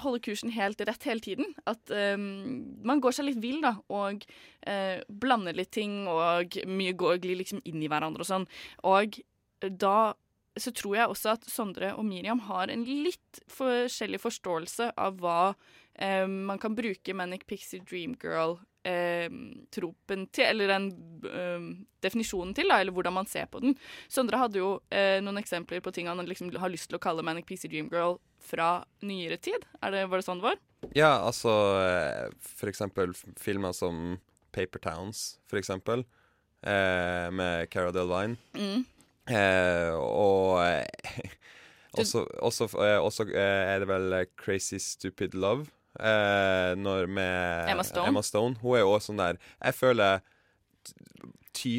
S1: holde kursen helt rett hele tiden. At eh, man går seg litt vill, da, og eh, blander litt ting, og mye går, glir liksom inn i hverandre og sånn. Og da så tror jeg også at Sondre og Miriam har en litt forskjellig forståelse av hva eh, man kan bruke Manic Pixie Dream Girl-tropen til, eller den eh, definisjonen til, da, eller hvordan man ser på den. Sondre hadde jo eh, noen eksempler på ting han liksom har lyst til å kalle Manic Pixie Dream Girl fra nyere tid. Er det, var det sånn det var?
S3: Ja, altså eh, For eksempel filmer som Paper Towns, for eksempel. Eh, med Cara Delvine.
S1: Mm.
S3: Eh, og også, eh, eh, er det vel Crazy Stupid Love. Eh, med
S1: Emma Stone.
S3: Emma Stone. Hun er jo også sånn der Jeg føler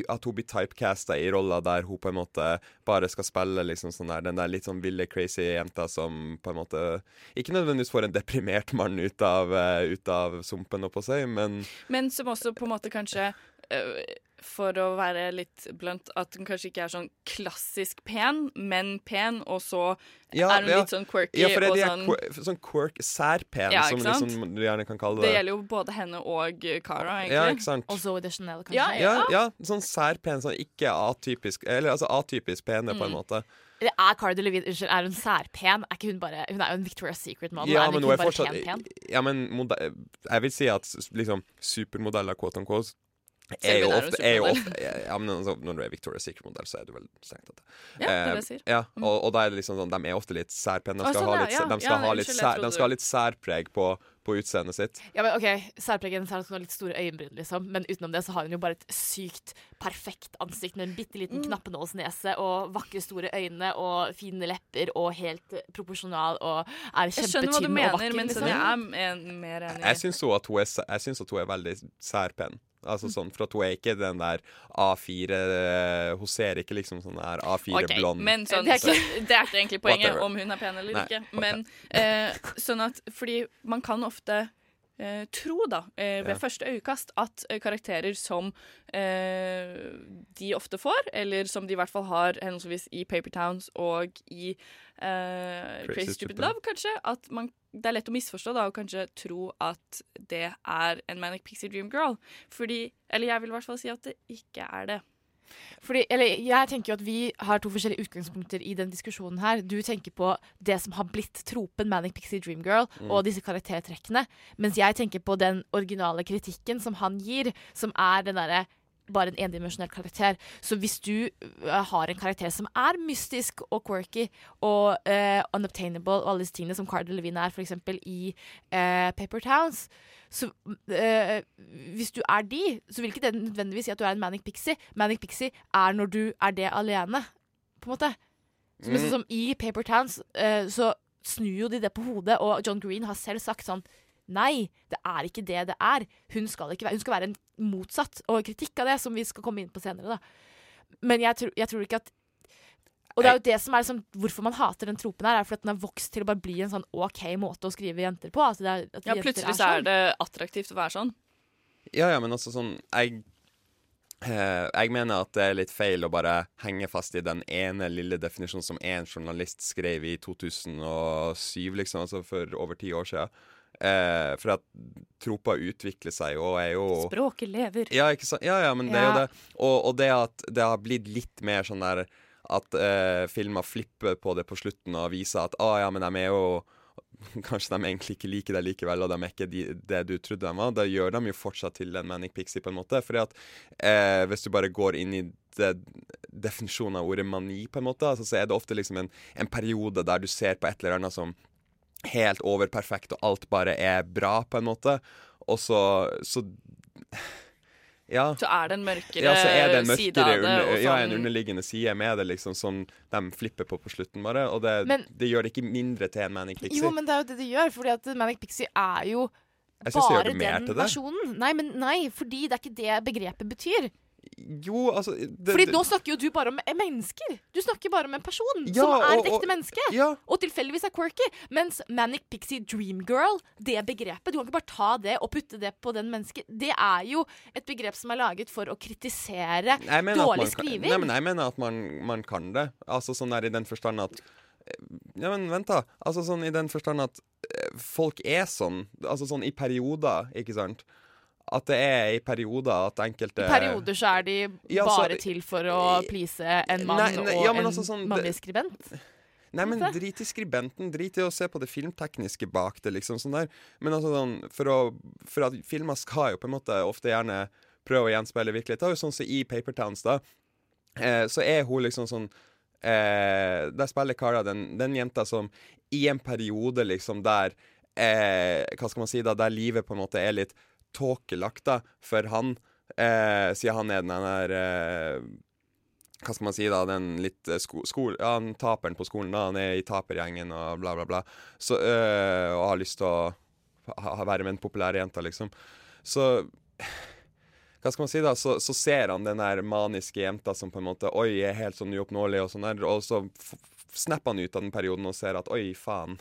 S3: at hun blir typecasta i roller der hun på en måte bare skal spille liksom sånn der, den der litt sånn ville, crazy jenta som på en måte Ikke nødvendigvis får en deprimert mann ut av, eh, ut av sumpen, oppå seg, men
S1: Men som også på en måte kanskje øh, For å være litt blunt, at hun kanskje ikke er sånn klassisk pen, men pen, og så
S3: Ja,
S1: er hun
S3: ja.
S1: litt sånn quirky
S3: Ja, for det
S1: og
S3: de
S1: sånn
S3: er quir- sånn quirk, særpen,
S1: Ja,
S3: som liksom du gjerne kan kalle
S1: Det
S3: det.
S1: gjelder jo både henne og Cara, egentlig.
S3: Ja, ikke sant?
S2: Og Zoe Deschanel, kanskje.
S1: Ja,
S3: Ja, ja, sånn særpen, sånn ikke atypisk Eller altså atypisk pene, på en
S1: Mm.
S3: måte.
S2: Det er Cara Delevingne Unnskyld, er hun særpen? Er ikke hun bare Hun er jo en Victoria's Secret-modell.
S3: Ja,
S2: er
S3: men
S2: hun
S3: er
S2: bare
S3: fortsatt
S2: pen, pen?
S3: Ja, men Jeg vil si at liksom supermodeller, quote on quote, er jo ofte, er jo ofte ja, men altså, Når du er Victoria's Secret-modell, så er du vel strengt tatt det.
S1: Ja, det er
S3: Eh,
S1: det jeg sier.
S3: Ja,
S1: Mm.
S3: og, og da er det liksom sånn De er ofte litt særpene. De skal, ha litt,
S1: ja.
S3: de skal, ha, litt sær, de skal ha litt særpreg på, på utseendet sitt.
S2: Ja, men ok, Særpregen er at hun har litt store øyenbryn, liksom. Men utenom det så har hun jo bare et sykt perfekt ansikt med en bitte liten
S1: Mm.
S2: knappenålsnese og vakre store øyne og fine lepper og helt eh, proporsjonal og er
S1: Jeg skjønner hva du mener, men
S2: liksom.
S1: jeg er mer enig.
S3: Jeg syns at hun er veldig særpen. Altså sånn, For at hun er ikke den der A4 eh, Hun ser ikke liksom sånn der A4
S1: Ok,
S3: blond.
S1: Men sånn,
S2: Det er
S1: det, er ikke, egentlig poenget
S3: Whatever.
S1: om hun er pen eller
S3: Nei,
S1: ikke.
S3: Men
S1: Men eh, sånn at Fordi man kan ofte eh, tro, da, eh, ved
S3: Ja.
S1: første øyekast, at eh, karakterer som eh, de ofte får, eller som de i hvert fall har henholdsvis i Paper Towns og i eh, Crazy Stupid Love, kanskje, at man, det er lett å misforstå da, og kanskje tro at det er en Manic Pixie Dream Girl. Fordi Eller jeg vil i hvert fall si at det ikke er det.
S2: Fordi, eller jeg tenker jo at Vi har to forskjellige utgangspunkter i den diskusjonen. her Du tenker på det som har blitt tropen Manic Pixie Dream Girl
S3: Mm.
S2: og disse karaktertrekkene. Mens jeg tenker på den originale kritikken som han gir, som er den derre bare en endimensjonell karakter. Så hvis du øh, har en karakter som er mystisk og quirky og uh, unobtainable og alle disse tingene, som Cardi Levine er eksempel i uh, Paper Towns så øh, Hvis du er de, så vil ikke det nødvendigvis si at du er en manic pixie. Manic pixie er når du er det alene, på en måte. Så,
S3: Mm.
S2: som i Paper Towns, eh, så snur jo de det på hodet, og John Green har selv sagt sånn Nei, det er ikke det det er. Hun skal, ikke være, hun skal være en motsatt, og kritikk av det, som vi skal komme inn på senere. da. Men jeg, tror- jeg tror ikke at Og det er jo det som er liksom, hvorfor man hater den tropen her, er fordi at den har vokst til å bare bli en sånn OK måte å skrive jenter på. Altså det er, at
S1: Ja,
S2: jenter
S1: plutselig er,
S2: sånn.
S1: er det attraktivt å være sånn.
S3: Ja, ja, men også sånn Jeg eh, jeg mener at det er litt feil å bare henge fast i den ene lille definisjonen som én journalist skrev i 2007, liksom, altså for over ti år siden. Eh, for at troper utvikler seg og er jo
S1: Språket lever.
S3: Ja, ikke sant? ja, ja men det er jo det. Og, og det at det har blitt litt mer sånn der at eh, filmer flipper på det på slutten og viser at ah, ja, men de er jo Kanskje de egentlig ikke liker deg likevel, og de er ikke de, det du trodde de var. Da gjør de jo fortsatt til en Manic Pixie, på en måte. Fordi at eh, hvis du bare går inn i det, definisjonen av ordet mani, på en måte, altså, så er det ofte liksom en, en periode der du ser på et eller annet som helt overperfekt, og alt bare er bra, på en måte. Og så, så Ja.
S1: Så er det en mørkere,
S3: Ja, så er det en
S1: side
S3: mørkere
S1: av det.
S3: under, ja,
S1: sånn-
S3: en underliggende side med det, liksom, som de flipper på på slutten, bare. Og det,
S2: Men-
S3: det gjør det ikke mindre til en Manic Pixie.
S2: Jo, men det er jo det det gjør, fordi at Manic Pixie er jo bare den versjonen. Nei, men nei, fordi det er ikke det begrepet betyr.
S3: Jo, altså det,
S2: Fordi nå snakker jo du bare om mennesker. Du snakker bare om en person
S3: Ja,
S2: som er et
S3: og- og-
S2: ekte menneske.
S3: Ja.
S2: Og tilfeldigvis er quirky. Mens Manic Pixie Dream Girl, det begrepet Du kan ikke bare ta det og putte det på den mennesket. Det er jo et begrep som er laget for å kritisere dårlig
S3: kan-
S2: skriving.
S3: Nei, men jeg mener at man, man kan det. Altså sånn der i den forstand at Ja, men vent, da. Altså sånn i den forstand at eh, folk er sånn. Altså sånn i perioder, ikke sant. At det er i perioder at enkelte
S2: I perioder så er de
S3: Ja, så-
S2: bare til for å please en mann
S3: Nei, nei,
S2: og
S3: ja, men
S2: en
S3: altså sånn-
S2: mannlig skribent.
S3: Nei, men drit i skribenten. Drit i å se på det filmtekniske bak det, liksom. sånn der. Men altså sånn, for, å, for at filmer skal jo på en måte ofte gjerne prøve å gjenspeile virkeligheten. jo sånn som i Paper Towns, da, eh, så er hun liksom sånn eh, Der spiller Cara den, den jenta som i en periode liksom der eh, Hva skal man si, da, der livet på en måte er litt tåkelagt da, for han, eh, siden han er den der eh, hva skal man si da, den litt sko, sko ja, han taperen på skolen, da, han er i tapergjengen og bla, bla, bla. Så, øh, og har lyst til å ha, være med den populære jenta, liksom. Så hva skal man si da, så, så ser han den der maniske jenta som på en måte Oi, er helt sånn uoppnåelig, og sånn der, og så snapper han ut av den perioden og ser at oi, faen.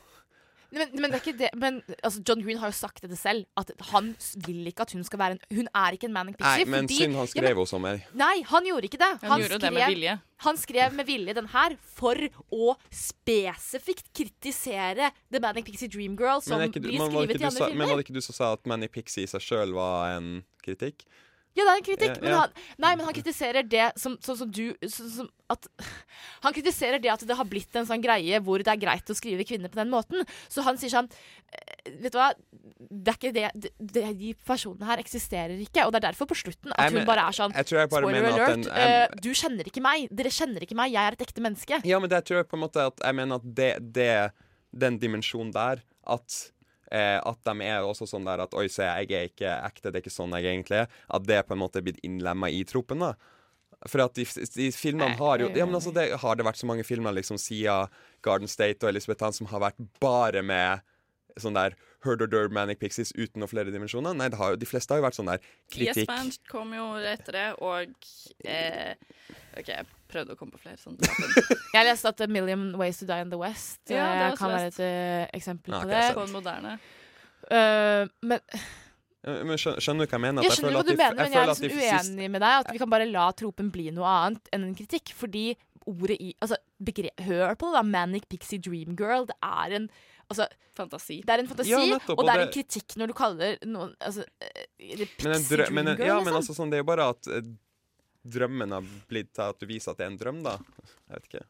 S2: Men, men det er ikke det Men altså, John Green har jo sagt det selv, at han vil ikke at hun skal være en Hun er ikke en Manic
S3: Nei, men
S2: fordi,
S3: synd han
S2: Ja,
S3: skrev
S2: men-
S3: henne som ei.
S2: Nei, han gjorde ikke det.
S1: Han gjorde det med vilje.
S2: Han skrev med vilje den her for å spesifikt kritisere The Manic Pixie Dream Girl, som
S3: Men, du,
S2: blir
S3: men,
S2: skrevet i andre
S3: filmer. men var det ikke du som sa at Manic Pixie i seg sjøl var en kritikk?
S2: Ja, det er en kritikk, men han, nei, men han kritiserer det som, som, som du som, som at, Han kritiserer det at det har blitt en sånn greie hvor det er greit å skrive kvinner på den måten. Så han sier sånn eh, Vet du hva, det er ikke det, det, det De personene her eksisterer ikke, og det er derfor på slutten at hun bare er sånn
S3: jeg jeg bare
S2: Spoiler alert,
S3: den- um,
S2: du kjenner ikke meg. Dere kjenner ikke meg. Jeg er et ekte menneske.
S3: Ja, men det tror jeg på en måte at Jeg mener at det, det den dimensjonen der At, eh, at de er også sånn der at Oi, se, jeg er ikke ekte, det er ikke sånn jeg egentlig er. At det på en måte er blitt innlemma i tropen, da. For at de, de filmene har jo Ja, men altså, det har det vært så mange filmer liksom siden Garden State og Elizabeth Ann som har vært bare med sånn der Herder Manic Pixies uten noen flere dimensjoner? Nei, det har de fleste har jo vært sånn der
S1: Yes
S3: kritikk.
S1: Band kom jo etter det, og eh, OK, prøvde å komme på flere sånne.
S2: Jeg leste at A Million Ways to Die in the West
S1: Ja, det jeg
S2: eh, kan være et uh, eksempel
S3: Ja,
S2: på det.
S3: sant.
S1: På en moderne.
S2: Uh, men
S3: Eh, Men skjønner, du hva jeg mener?
S2: Jeg skjønner hva du mener, men jeg er liksom uenig med deg. At vi kan bare la tropen bli noe annet enn en kritikk. Fordi ordet i Altså, begre- hør på det, da. Manic Pixie Dream Girl. Det er en Altså,
S1: Fantasi.
S2: det er en fantasi,
S3: Ja, nettopp,
S2: og det er en kritikk når du kaller noen altså, eh, Pixie
S3: Men en dream
S2: Dream
S3: men en,
S2: Girl,
S3: ja, men
S2: liksom.
S3: altså sånn, det er jo bare at eh, drømmen har blitt til at du viser at det er en drøm, da. Jeg vet ikke.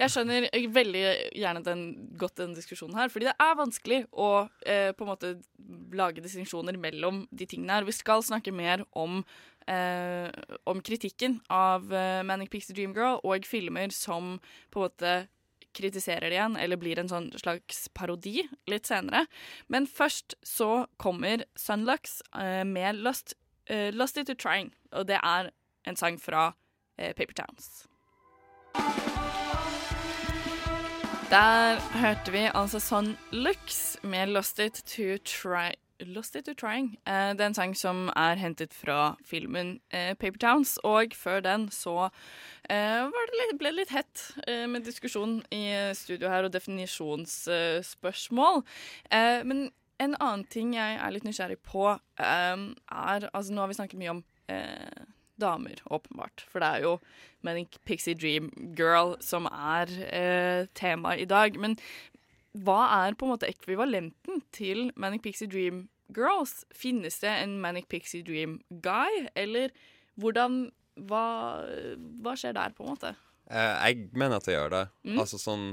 S1: Jeg skjønner veldig gjerne den, godt den diskusjonen her, fordi det er vanskelig å eh, på en måte lage distinksjoner mellom de tingene her. Vi skal snakke mer om, eh, om kritikken av eh, Manic Pixie Dream Girl og filmer som på en måte kritiserer det igjen, eller blir en sånn slags parodi litt senere. Men først så kommer Sunlux eh, med Lost eh, It to Trying', og det er en sang fra eh, Paper Towns. Der hørte vi altså Son Lux med 'Lost It to Try'. Lost It to Trying. Eh, det er en sang som er hentet fra filmen eh, Paper Towns, og før den så eh, det litt, ble det litt hett eh, med diskusjon i studio her og definisjonsspørsmål. Eh, men en annen ting jeg er litt nysgjerrig på, eh, er Altså, nå har vi snakket mye om eh, damer, åpenbart. For det er jo Manic Pixie Dream Girl som er eh, temaet i dag. Men hva er på en måte ekvivalenten til Manic Pixie Dream Girls? Finnes det en Manic Pixie Dream Guy, eller hvordan Hva, hva skjer der, på en måte?
S3: Eh, jeg mener at det gjør det.
S1: Mm.
S3: Altså sånn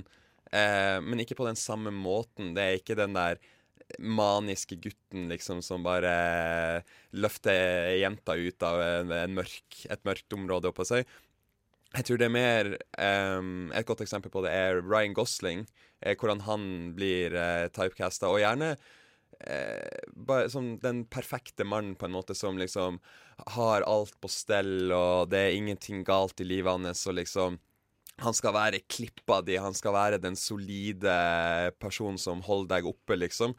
S3: eh, Men ikke på den samme måten. Det er ikke den der maniske gutten liksom som bare løfter jenta ut av en, en mørk, et mørkt område oppå seg. Jeg tror det er mer um, Et godt eksempel på det er Ryan Gosling. Eh, hvordan han blir eh, typecasta. Og gjerne eh, bare som den perfekte mannen, på en måte, som liksom har alt på stell, og det er ingenting galt i livet hans, og liksom han skal være klippa di, han skal være den solide personen som holder deg oppe, liksom.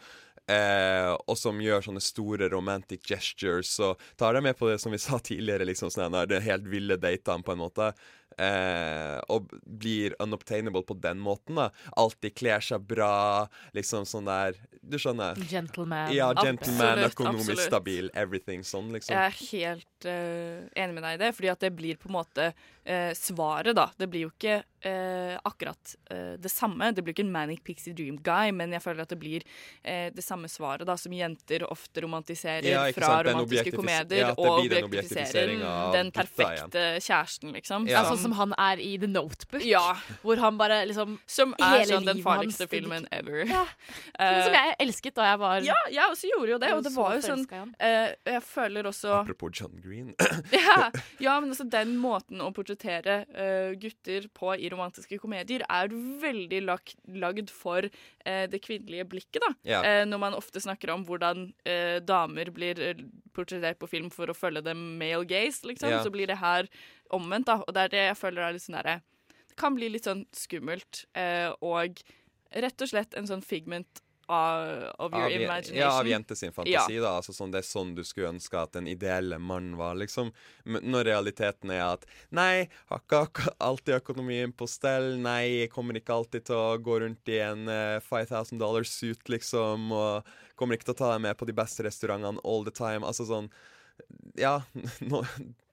S3: Eh, og som gjør sånne store romantic gestures. Og tar deg med på det som vi sa tidligere, liksom sånn det helt ville datene, på en måte. Eh, og blir unobtainable på den måten, da. Alltid kler seg bra, liksom sånn der Du skjønner?
S2: Gentleman.
S3: Ja, gentleman,
S1: Absolutt,
S3: økonomisk
S1: absolutt.
S3: stabil, everything sånn, liksom.
S1: Jeg er helt uh, enig med deg i det, fordi at det blir på en måte uh, svaret, da. Det blir jo ikke eh, akkurat eh, det samme. Det blir ikke en Manic Pixie Dream Guy, men jeg føler at det blir eh, det samme svaret da, som jenter ofte romantiserer
S3: Ja,
S1: fra
S3: sant,
S1: romantiske komedier,
S3: ja,
S1: og
S3: blir den
S1: den perfekte kjæresten, liksom.
S2: Ja,
S1: som-
S2: sånn som han er i The Notebook,
S1: Ja.
S2: hvor han bare liksom
S1: Som er
S2: hele
S1: sånn den farligste filmen ever.
S2: Ja.
S1: Eh,
S2: Som jeg elsket da jeg var
S1: Ja, jeg også gjorde jo det, og det var jo sånn eh, Jeg føler også
S3: Apropos John Green.
S1: ja, ja, men altså den måten å portrettere uh, gutter på i romantiske komedier er veldig lag, lagd for eh, det kvinnelige blikket, da.
S3: Ja.
S1: Eh, når man ofte snakker om hvordan eh, damer blir eh, portrettert på film for å følge dem male gaze, liksom,
S3: Ja.
S1: så blir det her omvendt, da. Og det er det jeg føler er litt sånn derre Det kan bli litt sånn skummelt, eh, og rett og slett en sånn figment av, of your
S3: Av,
S1: imagination.
S3: ja, av jente sin fantasi,
S1: Ja.
S3: da. Altså, sånn, det er sånn du skulle ønske at den ideelle mannen var, liksom. Når realiteten er at nei, har ikke alltid økonomien på stell, nei, jeg kommer ikke alltid til å gå rundt i en uh, 5000 dollar suit, liksom, og kommer ikke til å ta deg med på de beste restaurantene all the time. Altså sånn Ja, no,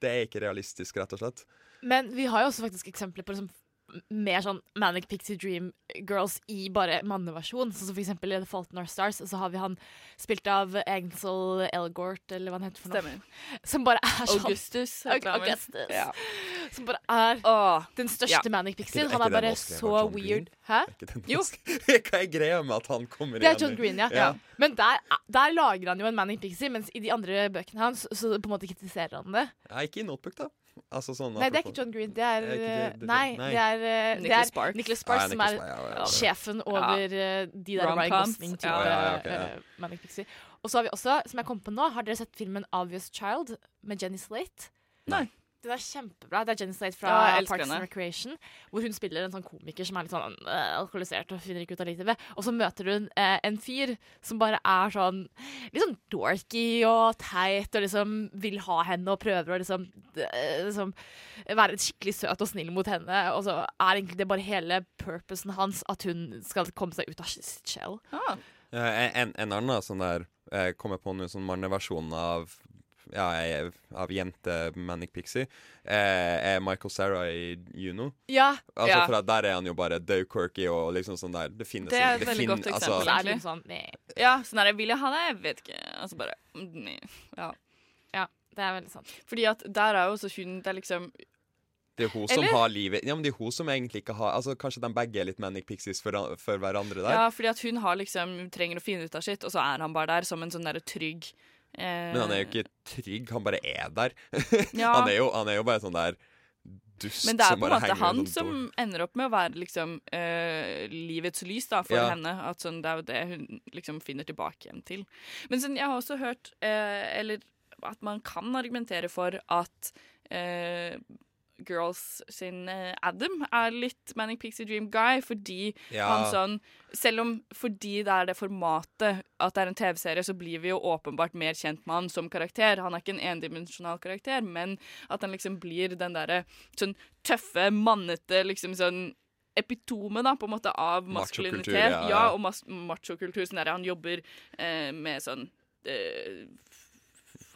S3: det er ikke realistisk, rett og slett.
S2: Men vi har jo også faktisk eksempler på liksom mer sånn Manic Pixie Dream Girls i bare manneversjon. Så som for eksempel i The Fault in Our Stars, så har vi han spilt av Ansel Elgort, eller hva han heter for noe.
S1: Stemmer.
S2: Som bare er sånn
S1: Augustus.
S2: Augustus.
S1: Ja.
S2: Som bare er
S1: Åh,
S2: den største
S1: Ja.
S2: Manic Pixien. Han er bare så weird. Hæ?
S1: Jo.
S3: Hva er greia med at han kommer
S2: Det er
S3: igjen?
S2: John Green, ja.
S3: Ja.
S2: Men der, der lager han jo en Manic Pixie, mens i de andre bøkene hans så på en måte kritiserer han det.
S3: Ja, ikke i Notebook, da. Altså sånn
S2: Nei, det er ikke John Green. Det er,
S3: Er ikke det- det-
S2: Nei,
S3: nei.
S2: det er, eh,
S1: Nicholas Sparks.
S2: Nicholas
S3: Ah,
S2: Sparks, som er sjefen over eh, de der Ryan Gosling-type
S1: Ja,
S3: ja, ja, ja.
S2: eh, Manic Pixie. Og så har vi også, som jeg kom på nå, har dere sett filmen Obvious Child med Jenny Slate?
S1: Nei.
S2: Den er kjempebra. Det er Jenny Slate fra
S1: Ja,
S2: Parks and. Recreation. Hvor hun spiller en sånn komiker som er litt sånn øh, alkoholisert og finner ikke ut av livet. Og så møter hun eh, en fyr som bare er sånn litt sånn dorky og teit og liksom vil ha henne og prøver å liksom, eh, liksom være skikkelig søt og snill mot henne. Og så er egentlig det bare hele purposen hans at hun skal komme seg ut av sitt shell.
S1: Ah.
S3: Eh, en, en annen sånn der Jeg kommer på noen sånn manneversjon av ja, jeg- av jente Manic Pixie, eh, er Michael Sarah i Juno.
S2: Ja,
S3: Altså,
S1: Ja.
S3: for at Der er han jo bare dau quirky og liksom sånn der Det finnes
S1: Det er et veldig godt
S3: altså,
S2: så
S1: eksempel.
S2: er liksom sånn.
S1: Ja, sånn er det. Vil jeg ha det? Jeg vet ikke. Altså bare mm, nei. Ja.
S2: Ja, det er veldig sant.
S1: Fordi at der er jo også hun Det er liksom
S3: Det er hun som
S1: Eller?
S3: har livet Ja, men det er hun som egentlig ikke har Altså, Kanskje de begge er litt Manic Pixies for, for hverandre der.
S1: Ja, fordi at hun har liksom trenger å finne ut av sitt, og så er han bare der som en sånn derre trygg
S3: Men han er jo ikke trygg, han bare er der.
S1: Ja.
S3: han, er jo, han er jo bare sånn der dust
S1: Men det er på en måte han som ender opp med å være liksom eh, livets lys da, for
S3: Ja.
S1: henne. At sånn, det er jo det hun liksom finner tilbake igjen til. Men sånn, jeg har også hørt, eh, eller at man kan argumentere for at eh, Girls sin eh, Adam er litt Manic Pixie Dream Guy, fordi
S3: Ja.
S1: han sånn Selv om fordi det er det formatet at det er en TV-serie, så blir vi jo åpenbart mer kjent med han som karakter. Han er ikke en endimensjonal karakter, men at han liksom blir den derre sånn tøffe, mannete liksom sånn epitome da, på en måte av maskulinitet.
S3: ja,
S1: Ja,
S3: ja.
S1: og mas machokultur. Sånn der han jobber eh, med sånn eh,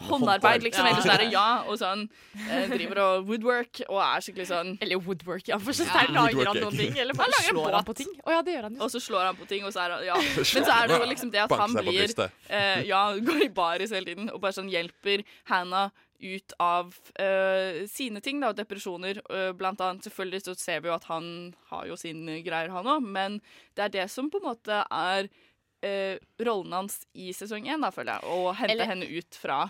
S1: Håndarbeid, liksom.
S2: Ja.
S1: Eller sånn der, ja, og sånn eh, driver og woodwork og er skikkelig sånn
S2: Eller woodwork, ja. For så
S1: Ja.
S2: lager han noen ting. Eller bare
S1: slår lager
S2: han på ting. Oh, ja, det gjør han jo.
S1: Og så slår han på ting, og så er han Ja. Men så er det jo liksom det at han blir eh, Ja, går i baris hele tiden og bare sånn hjelper Hannah ut av uh, sine ting, da, depresjoner. uh, blant annet selvfølgelig så ser vi jo at han har jo sine greier, han òg, men det er det som på en måte er uh, rollen hans i sesong én, da, føler jeg. Å hente
S2: Eller-
S1: henne ut fra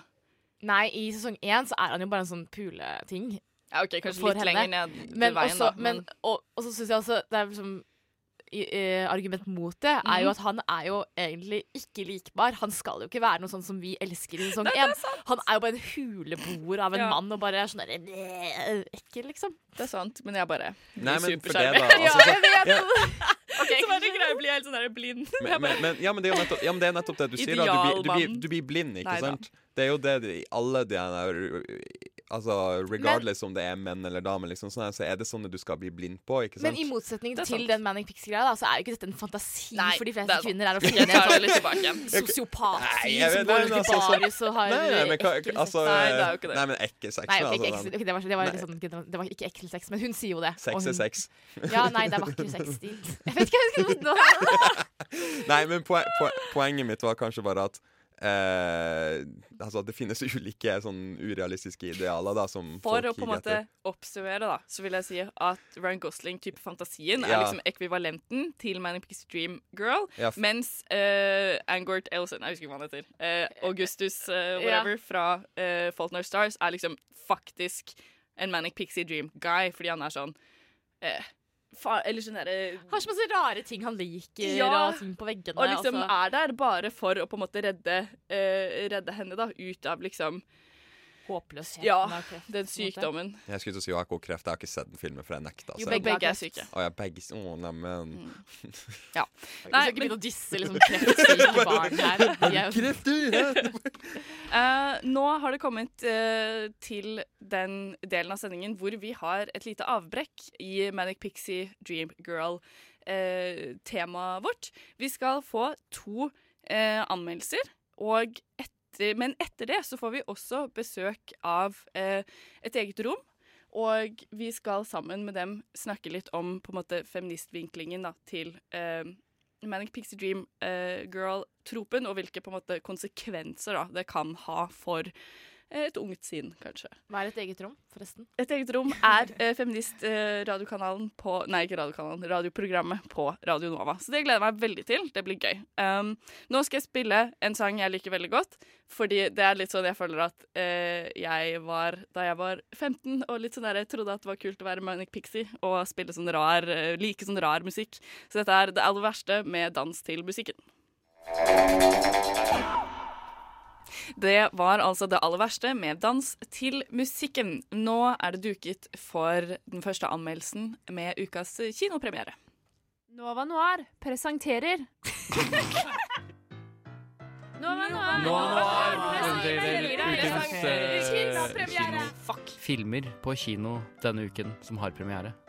S2: Nei, i sesong én så er han jo bare en sånn puleting.
S1: Ja, OK, kanskje litt
S2: henne.
S1: lenger ned
S2: Men
S1: veien,
S2: også,
S1: da.
S2: men, og, og så syns jeg også det er liksom i- eh, Argument mot det er
S1: Mhm.
S2: jo at han er jo egentlig ikke likbar. Han skal jo ikke være noe sånn som vi elsker i sesong én. Han er jo bare en huleboer av en
S1: Ja.
S2: mann og bare sånn der, ekkel, liksom.
S1: Det er sant, men jeg bare
S3: Nei, men for det, da. Altså, så, ja,
S1: Så bare greier jeg å bli helt sånn der blind.
S3: men, men, men, ja, men det er jo nettopp, ja, det er nettopp det du sier. Da. Du, blir, du, blir, du blir blind, ikke
S1: Neida.
S3: sant? Det er jo det i alle de her Altså, regardless om det er menn eller damer, liksom, sånn så er det sånne du skal bli blind på, ikke
S2: Men i motsetning til den Manic Pixie-greia, så er jo ikke dette en fantasi
S1: Nei,
S2: for de
S1: det er
S2: fleste kvinner. er å finne en
S1: litt
S2: sånn sosiopatfyr
S3: jeg
S2: som går i
S3: altså,
S2: baris og har
S3: Nei, nei, men hva,
S2: ekkel sex.
S3: altså,
S1: Nei, det er jo ikke det.
S3: Nei, men ekkel sex.
S2: Nei,
S3: altså,
S2: ekkel, ok, det, var, det, var
S3: Nei.
S2: sånn, det var ikke ekkel sex, men hun sier jo det.
S3: Sex er sex.
S2: Ja, nei, det er vakker sex. Jeg vet ikke hva jeg skal nå.
S3: Nei, men poen, poen, poenget mitt var kanskje bare at eh, altså, det finnes ulike sånn urealistiske idealer da, som
S1: For
S3: folk
S1: å på en måte oppsummere, da, så vil jeg si at Ryan Gosling-type fantasien er liksom ekvivalenten til Manic Pixie Dream Girl,
S3: Ja,
S1: mens uh, Angort Elson Jeg husker ikke hva han heter. eh, Augustus eh, whatever fra uh, Fault Stars er liksom faktisk en Manic Pixie Dream Guy, fordi han er sånn eh, fa Eller sånn derre
S2: Har så masse rare ting han liker,
S1: Ja,
S2: og ting på veggene.
S1: Og liksom
S2: altså.
S1: er der bare for å på en måte redde, uh, redde henne da ut av liksom
S2: håpløsheten
S1: Ja,
S2: av kreft,
S1: den
S2: på en måte.
S1: sykdommen.
S3: Jeg skulle til å si hun har ikke kreft. Jeg har ikke sett den filmen, for jeg nekta.
S2: Jo, begge,
S1: Begge er syke.
S3: Å ja, begge Å, neimen
S1: Ja.
S2: Vi
S1: Nei,
S2: skal ikke begynne å disse liksom, kreftsyke barn her. De er-
S3: Kreft i huet!
S1: Eh, nå har det kommet uh, til den delen av sendingen hvor vi har et lite avbrekk i Manic Pixie Dream Girl-temaet vårt. Vi skal få to eh, anmeldelser, og etter, men etter det så får vi også besøk av eh, et eget rom. Og vi skal sammen med dem snakke litt om på en måte feministvinklingen da, til eh, Manic Pixie Dream eh, Girl-tropen, og hvilke på en måte konsekvenser da, det kan ha for et ungt sinn, kanskje.
S2: Hva er et eget rom, forresten?
S1: Et eget rom er eh, feminist-radiokanalen på Nei, ikke radiokanalen, radioprogrammet på Radio Nova. Så det gleder jeg meg veldig til. Det blir gøy. Um, nå skal jeg spille en sang jeg liker veldig godt, fordi det er litt sånn jeg føler at eh, jeg var da jeg var 15 og litt sånn der, jeg trodde at det var kult å være Manic Pixie og spille sånn rar, eh, like sånn rar musikk. Så dette er det aller verste med dans til musikken. Det var altså det aller verste med dans til musikken. Nå er det duket for den første anmeldelsen med ukas kinopremiere.
S6: Nova Noir presenterer Nova Noir,
S7: Nova Noir
S6: presenterer
S7: eh. Fuck. Filmer på kino denne uken som har premiere.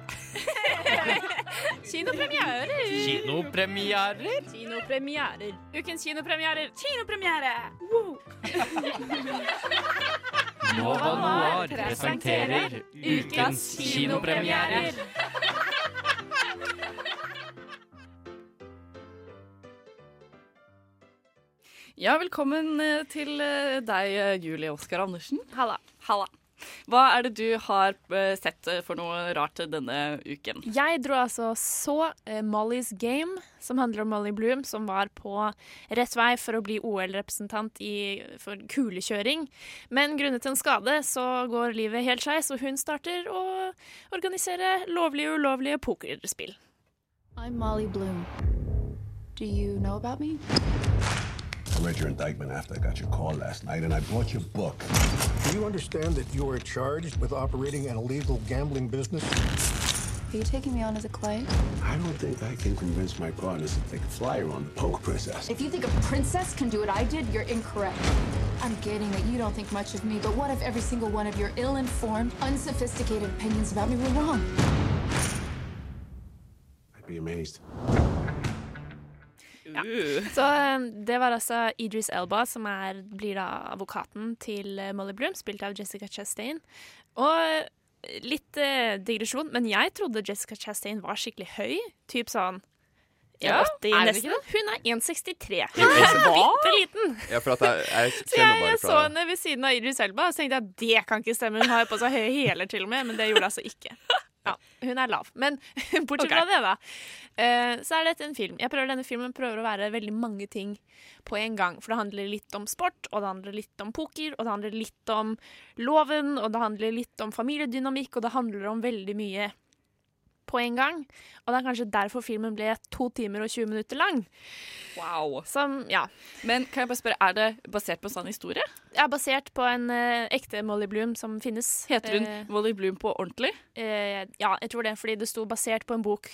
S6: Kinopremierer.
S7: Kinopremierer?
S6: Kinopremierer. Ukens kinopremierer. Kinopremiere! Woo!
S7: Nova Noir presenterer ukens kinopremierer.
S1: Ja, velkommen eh, til eh, deg, eh, Julie Oskar Andersen.
S6: Halla.
S1: Halla. Hva er det du har eh, sett eh, for noe rart denne uken?
S6: Jeg dro altså så eh, Molly's Game, som handler om Molly Bloom, som var på rett vei for å bli OL-representant for kulekjøring. Men grunnet en skade så går livet helt skeis, og hun starter å organisere lovlige og ulovlige pokerspill.
S8: I'm Molly Bloom. Do you know about me? I read your indictment after I got your call last night, and I bought your book.
S9: Do you understand that you are charged with operating an illegal gambling business?
S10: Are you taking me on as a client?
S8: I don't think I can convince my partners to take a flyer on the Poke Princess.
S10: If you think a princess can do what I did, you're incorrect. I'm getting that you don't think much of me, but what if every single one of your ill-informed, unsophisticated opinions about me were wrong?
S8: I'd be amazed.
S6: Så eh, det var altså Idris Elba, som er, blir da advokaten til eh, Molly Bloom, spilt av Jessica Chastain. Og eh, litt eh, digresjon, men jeg trodde Jessica Chastain var skikkelig høy. Typ sånn
S2: Ja,
S6: 80,
S2: er
S6: nesten. Hun er 1,63. Hun er bitte liten.
S3: Ja, for at jeg, jeg
S6: Så jeg,
S3: bare
S6: jeg så henne ved siden av Idris Elba og så tenkte jeg at det kan ikke stemme. Hun har jo på seg høye hæler til og med, men det gjorde altså ikke. Ja, hun er lav. Men bortsett fra det, da, eh, så er dette en film. Jeg prøver Denne filmen prøver å være veldig mange ting på en gang. For det handler litt om sport, og det handler litt om poker, og det handler litt om loven, og det handler litt om familiedynamikk, og det handler om veldig mye på en gang. Og det er kanskje derfor filmen ble to timer og 20 minutter lang.
S1: Wow.
S6: Som, ja.
S1: Men kan jeg bare spørre, er det basert på en sann historie?
S6: Ja, basert på en eh, ekte Molly Bloom som finnes.
S1: Heter hun
S6: Eh,
S1: Molly Bloom på ordentlig?
S6: eh, ja, jeg tror det, fordi det sto basert på en bok.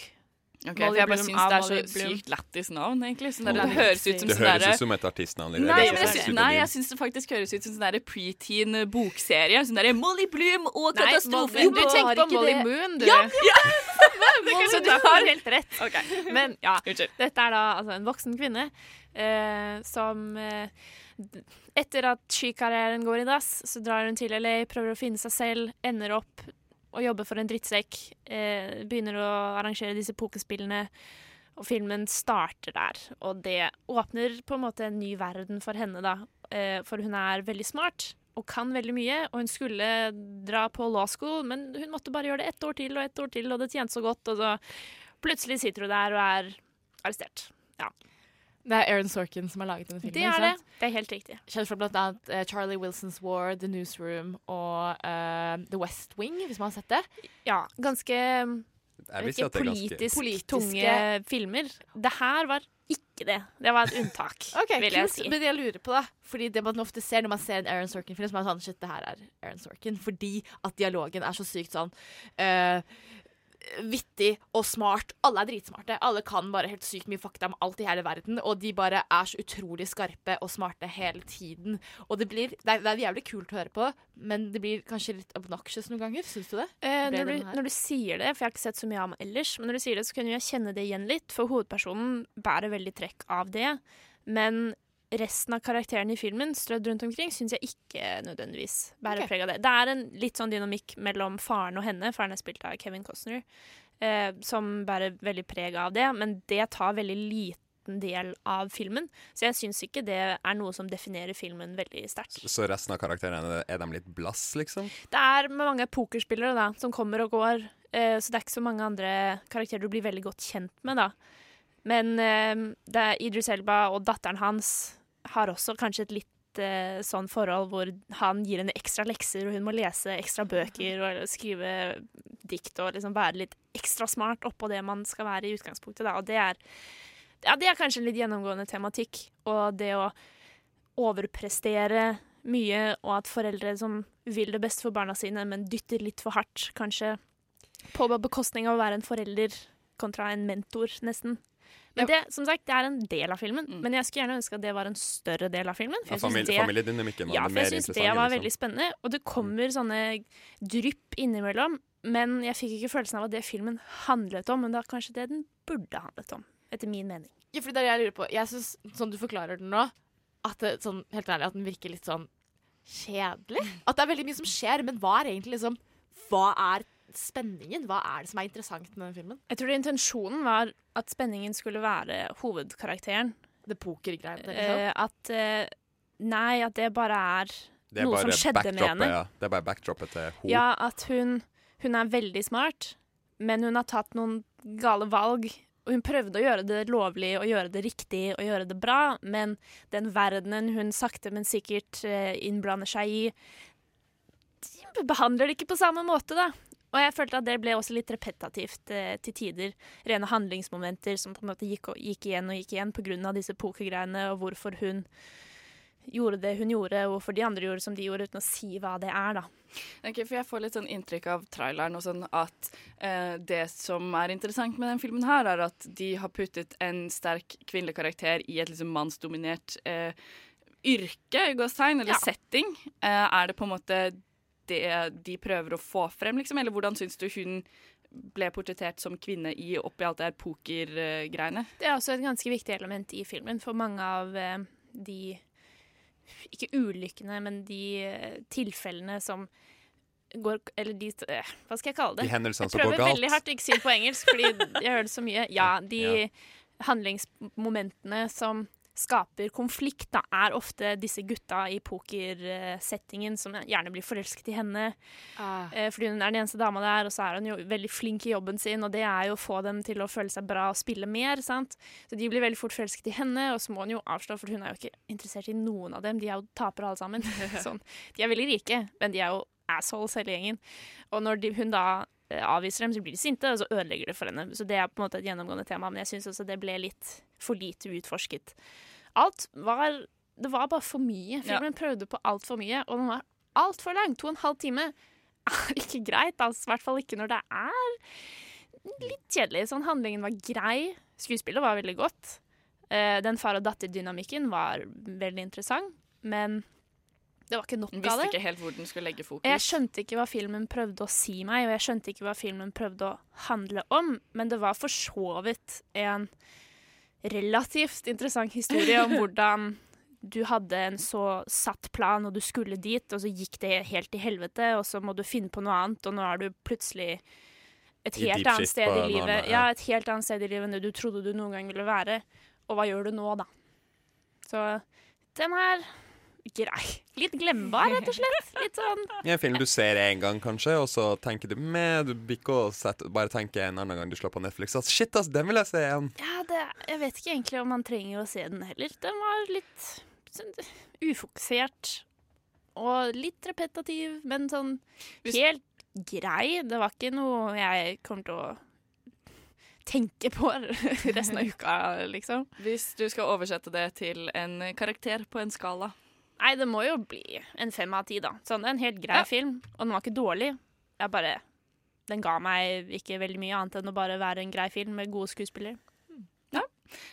S1: Ok,
S6: Molly
S1: for jeg bare
S6: Bloom
S1: syns det er så
S6: Bloom.
S1: sykt lættis navn, egentlig. Sånn det høres ut som
S3: Det høres ut som et artistnavn.
S1: Nei,
S3: nei,
S1: jeg, nei, jeg syns det faktisk høres ut som sånn preteen bokserie. Sånn derre Molly Bloom og katastrofen
S6: du
S1: på-
S6: tenker på Molly
S1: det-
S6: Moon, du.
S1: Ja, ja.
S6: Så du har helt rett. Men ja, dette er da altså en voksen kvinne eh, som eh, Etter at skikarrieren går i dass, så drar hun til LA, prøver å finne seg selv, ender opp å jobber for en drittsekk, eh, begynner å arrangere disse pokerspillene. Og filmen starter der, og det åpner på en måte en ny verden for henne, da. Eh, for hun er veldig smart og kan veldig mye, og hun skulle dra på law school, men hun måtte bare gjøre det ett år til og ett år til, og det tjente så godt, og så plutselig sitter hun der og er arrestert. Ja.
S2: Det er Aaron Sorkin som har laget denne filmen.
S6: Det er det. Det er helt riktig.
S2: Kjent fra blant annet eh, Charlie Wilson's War, The Newsroom og uh, The West Wing, hvis man har sett det.
S6: Ja, ganske
S3: er ganske-
S6: politisk
S2: Politiske-
S6: tunge filmer. Det her var ikke det. Det var et unntak,
S2: Ok,
S6: vil jeg
S2: kult.
S6: si.
S2: Men jeg lurer på, det, Fordi det man ofte ser når man ser en Aaron Sorkin-film, er man sånn Shit, det her er Aaron Sorkin. Fordi at dialogen er så sykt sånn eh, vittig og smart. Alle er dritsmarte. Alle kan bare helt sykt mye fakta om alt i hele verden. Og de bare er så utrolig skarpe og smarte hele tiden. Og det blir Det er, det er jævlig kult å høre på, men det blir kanskje litt obnoxious noen ganger. Syns du det?
S6: Eh, når, du, når du sier det, for jeg har ikke sett så mye av ham ellers, men når du sier det, så kunne jeg kjenne det igjen litt, for hovedpersonen bærer veldig trekk av det. Men resten av karakterene i filmen strødd rundt omkring syns jeg ikke nødvendigvis bærer
S2: okay.
S6: preg av det. Det er en litt sånn dynamikk mellom faren og henne, faren er spilt av Kevin Costner, eh, som bærer veldig preg av det, men det tar veldig liten del av filmen. Så jeg syns ikke det er noe som definerer filmen veldig sterkt.
S3: Så resten av karakterene, er de litt blass, liksom?
S6: Det er mange pokerspillere da, som kommer og går, eh, så det er ikke så mange andre karakterer du blir veldig godt kjent med. da. Men eh, det er Idris Elba og datteren hans har også kanskje et litt eh, sånn forhold hvor han gir henne ekstra lekser, og hun må lese ekstra bøker og skrive dikt og liksom være litt ekstra smart oppå det man skal være i utgangspunktet. Da. Og det er, ja, det er kanskje en litt gjennomgående tematikk. Og det å overprestere mye, og at foreldre som vil det beste for barna sine, men dytter litt for hardt, kanskje på bekostning av å være en forelder kontra en mentor, nesten. Men det, som sagt, det er en del av filmen, men jeg skulle gjerne ønske at det var en større del av filmen.
S3: Ja,
S6: jeg synes
S3: famili- familiedynamikken var
S6: ja,
S3: det
S6: for jeg synes det var
S3: liksom.
S6: veldig spennende, og det kommer sånne drypp innimellom, men jeg fikk ikke følelsen av at det filmen handlet om, men det er kanskje det den burde handlet om, etter min mening.
S2: Ja, for det er det jeg lurer på. Jeg syns, sånn du forklarer den nå, at det, sånn, helt ærlig, at den virker litt sånn kjedelig. At det er veldig mye som skjer, men hva er egentlig liksom Hva er spenningen? Hva er det som er interessant med den filmen?
S6: Jeg tror intensjonen var at spenningen skulle være hovedkarakteren.
S2: Det pokergreiene,
S6: Eh, at eh, Nei, at det bare er,
S3: Det er
S6: noe som skjedde med henne.
S3: ja. Det er bare backdroppet til henne.
S6: Ja, at hun, hun er veldig smart, men hun har tatt noen gale valg. Og hun prøvde å gjøre det lovlig og gjøre det riktig og gjøre det bra, men den verdenen hun sakte, men sikkert eh, innblander seg i, de behandler det ikke på samme måte, da. Og jeg følte at det ble også litt repetativt eh, til tider. Rene handlingsmomenter som på en måte gikk, og, gikk igjen og gikk igjen pga. disse pokergreiene, og hvorfor hun gjorde det hun gjorde, og hvorfor de andre gjorde som de gjorde, uten å si hva det er, da.
S1: Ok, for Jeg får litt sånn inntrykk av traileren og sånn at eh, det som er interessant med den filmen, her er at de har puttet en sterk kvinnelig karakter i et liksom mannsdominert eh, yrke, gåstegn, eller setting. Eh, er det på en måte det de prøver å få frem, liksom? Eller hvordan syns du hun ble portrettert som kvinne i oppi alt det her pokergreiene?
S6: Det er også et ganske viktig element i filmen, for mange av eh, de Ikke ulykkene, men de eh, tilfellene som går Eller de eh, Hva skal jeg kalle det?
S3: De hendelsene som går galt.
S6: Jeg prøver veldig hardt å ikke si det på engelsk, fordi jeg hører det så mye. Ja, de
S3: Ja.
S6: handlingsmomentene som skaper konflikt, da, er ofte disse gutta i pokersettingen som gjerne blir forelsket i henne. Eh, fordi hun er den eneste dama der, og så er hun jo veldig flink i jobben sin, og det er jo å få dem til å føle seg bra og spille mer. sant? Så de blir veldig fort forelsket i henne, og så må hun jo avslå, for hun er jo ikke interessert i noen av dem. De er jo tapere alle sammen. sånn. De er veldig rike, men de er jo assholes hele gjengen. Og når de, hun da eh, avviser dem, så blir de sinte, og så ødelegger det for henne. Så det er på en måte et gjennomgående tema, men jeg syns også det ble litt for lite utforsket. Alt var Det var bare for mye. Filmen prøvde på altfor mye, og den var altfor lang. To og en halv time er ikke greit. Altså, I hvert fall ikke når det er litt kjedelig. Sånn, handlingen var grei. Skuespillet var veldig godt. Uh, den far og datter-dynamikken var veldig interessant, men det var ikke nok
S1: Hun
S6: det.
S1: visste ikke helt hvor den skulle legge fokus.
S6: Jeg skjønte ikke hva filmen prøvde å si meg, og jeg skjønte ikke hva filmen prøvde å handle om, men det var for så vidt en relativt interessant historie om hvordan du hadde en så satt plan, og du skulle dit, og så gikk det helt til helvete, og så må du finne på noe annet, og nå er du plutselig et helt annet sted i livet.
S3: annen-
S6: Ja,
S3: ja.
S6: et helt annet sted i livet enn det du trodde du noen gang ville være. Og hva gjør du nå, da? Så den er grei. Litt glembar, rett og slett. Litt sånn
S3: I en film du ser én gang, kanskje, og så tenker du med, du bikker og setter, bare tenker en annen gang du slår på Netflix at shit, ass, den vil jeg se igjen.
S6: Ja, det, jeg vet ikke egentlig om man trenger å se den heller. Den var litt sånn, ufokusert og litt repetativ, men sånn helt grei. Det var ikke noe jeg kommer til å tenke på resten av uka, liksom.
S1: Hvis du skal oversette det til en karakter på en skala
S6: Nei, det må jo bli en fem av ti, da. Sånn, det er en helt grei
S1: Ja.
S6: film, og den var ikke dårlig. Jeg bare Den ga meg ikke veldig mye annet enn å bare være en grei film med gode skuespillere.
S1: Ja,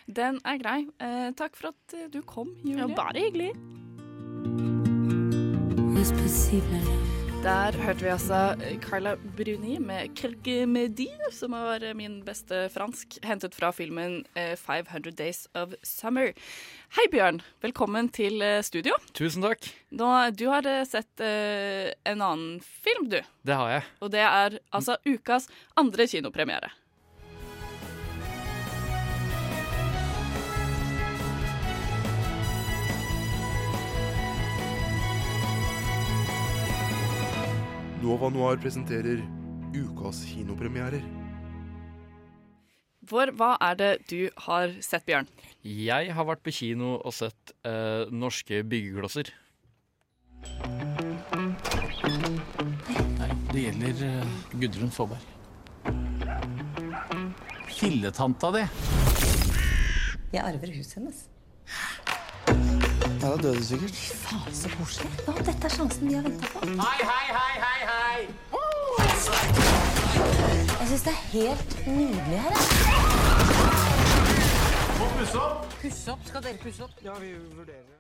S1: den er grei. Eh, takk for at eh, du kom, Julie.
S6: Ja, bare hyggelig.
S1: Der hørte vi altså eh, Carla Bruni med 'Quelques Midi', som var eh, min beste fransk, hentet fra filmen eh, '500 Days of Summer'. Hei, Bjørn. Velkommen til eh, studio.
S7: Tusen takk.
S1: Nå, du har eh, sett uh, en annen film, du.
S7: Det har jeg.
S1: Og det er altså ukas andre kinopremiere.
S11: Nova Noir presenterer ukas kinopremierer.
S1: For hva er det du har sett, Bjørn?
S7: Jeg har vært på kino og sett eh, norske byggeklosser.
S12: Nei, det gjelder eh, Gudrun Faaberg. Filletanta di.
S13: Jeg arver huset hennes.
S12: Ja, da døde du sikkert.
S13: Faen, så koselig. Hva om dette er sjansen vi har venta på?
S12: Hei, hei, hei, hei, hei!
S13: Jeg syns det er helt nydelig her.
S12: Må pusse opp!
S13: Pusse opp? Skal dere pusse opp?
S12: Ja, vi vurderer.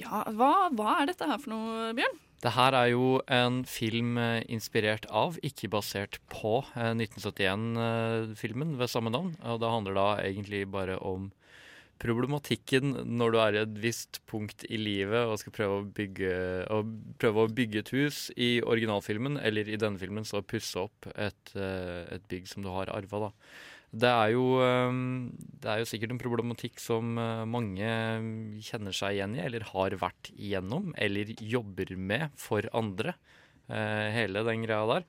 S1: Ja, hva, hva er dette her for noe, Bjørn?
S7: Det her er jo en film eh, inspirert av, ikke basert på, eh, 1971-filmen ved samme navn. Og det handler da egentlig bare om problematikken når du er i et visst punkt i livet og skal prøve å bygge, prøve å bygge et hus. I originalfilmen, eller i denne filmen, så pusse opp et, eh, et bygg som du har arva, da. Det er, jo, eh, det er jo sikkert en problematikk som eh, mange kjenner seg igjen i, eller har vært igjennom, eller jobber med for andre. Hele den greia der.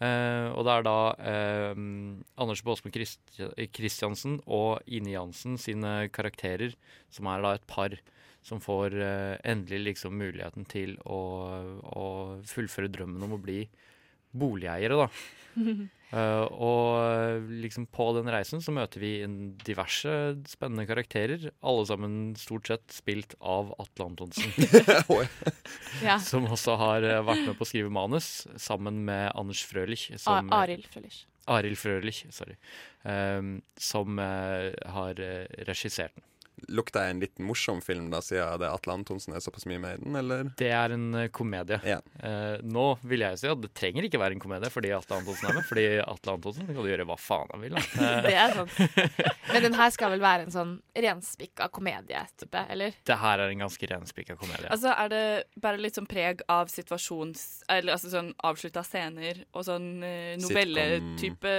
S7: Eh, og det er da uh, Anders Baasmo Christiansen og Ine Jansen sine karakterer, som er da et par som får uh, endelig liksom muligheten til å, å fullføre drømmen om å bli boligeiere, da. Eh, og liksom på den reisen så møter vi diverse spennende karakterer. Alle sammen stort sett spilt av Atle Antonsen.
S2: Ja.
S7: Som også har eh, vært med på å skrive manus, sammen med Anders Frølich. Som,
S2: A- Arild Frølich.
S7: Arild Frølich, sorry. Um, som eh, har regissert den.
S3: Lukter jeg en liten morsom film, da, siden det Atle Antonsen er såpass mye med i den, eller?
S7: Det er en komedie. komedie. Eh, nå vil jeg si at det trenger ikke være en komedie fordi Atle Antonsen er med. Fordi Atle Antonsen kan gjøre hva faen han vil. Da. Eh,
S2: Det er sant. Men den her skal vel være en sånn renspikka komedie-type, eller?
S7: det her er en ganske renspikka komedie.
S1: Altså, Er det bare litt sånn preg av situasjons... Eller altså sånn avslutta scener og sånn novelletype novelletype